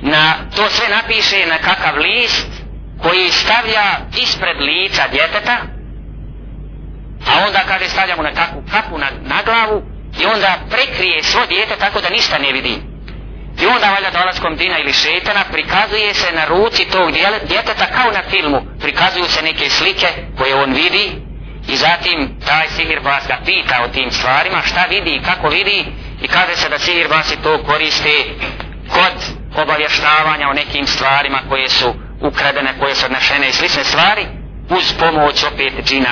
na to sve napiše na kakav list koji stavlja ispred lica djeteta a onda kaže stavljamo na takvu kapu na, na glavu i onda prekrije svo djete tako da ništa ne vidi i onda valjda dolaskom dina ili šetana prikazuje se na ruci tog djeteta kao na filmu prikazuju se neke slike koje on vidi i zatim taj sihir vas ga pita o tim stvarima šta vidi i kako vidi i kaže se da sihirbasi to koriste kod obavještavanja o nekim stvarima koje su ukradene, koje su odnešene i slične stvari, uz pomoć opet džina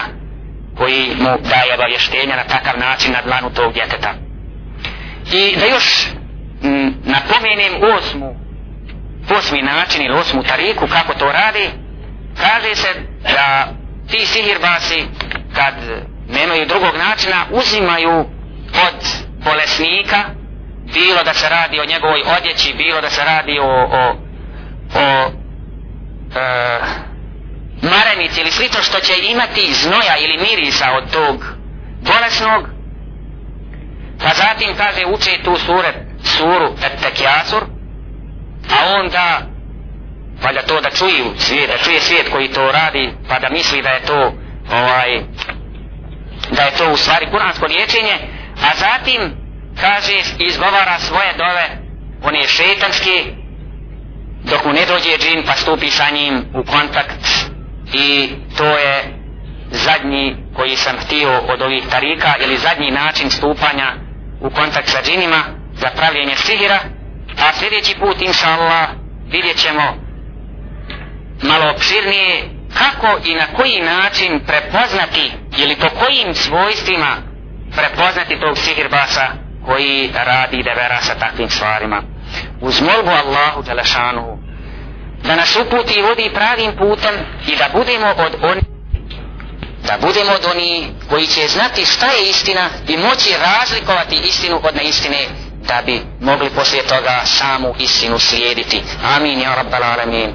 koji mu daje obavještenja na takav način na dlanu tog djeteta. I da još m, napomenem osmu, osmi način ili osmu tariku kako to radi, kaže se da ti sihirbasi kad nemaju drugog načina uzimaju od bolesnika bilo da se radi o njegovoj odjeći bilo da se radi o, o, o e, marenici ili slično što će imati znoja ili mirisa od tog bolesnog. Pa zatim kaže uče tu sure, suru Tekjasur a onda valjda to da čuju svijet, da čuje svijet koji to radi pa da misli da je to ovaj da je to u stvari kuransko liječenje a zatim kaže izgovara svoje dove on je šetanski dok mu ne dođe džin pa stupi sa njim u kontakt. I to je zadnji koji sam htio od ovih tarika ili zadnji način stupanja u kontakt sa džinima za pravljenje sihira a sljedeći put inša Allah vidjet ćemo malo opširnije kako i na koji način prepoznati ili po kojim svojstvima prepoznati tog sihirbasa koji radi devera sa takvim stvarima. Uz molbu Allahu Đelešanu da nas uputi i vodi pravim putem i da budemo od oni da budemo od oni koji će znati šta je istina i moći razlikovati istinu od neistine da bi mogli poslije toga samu istinu slijediti. Amin, ja rabbal alamin.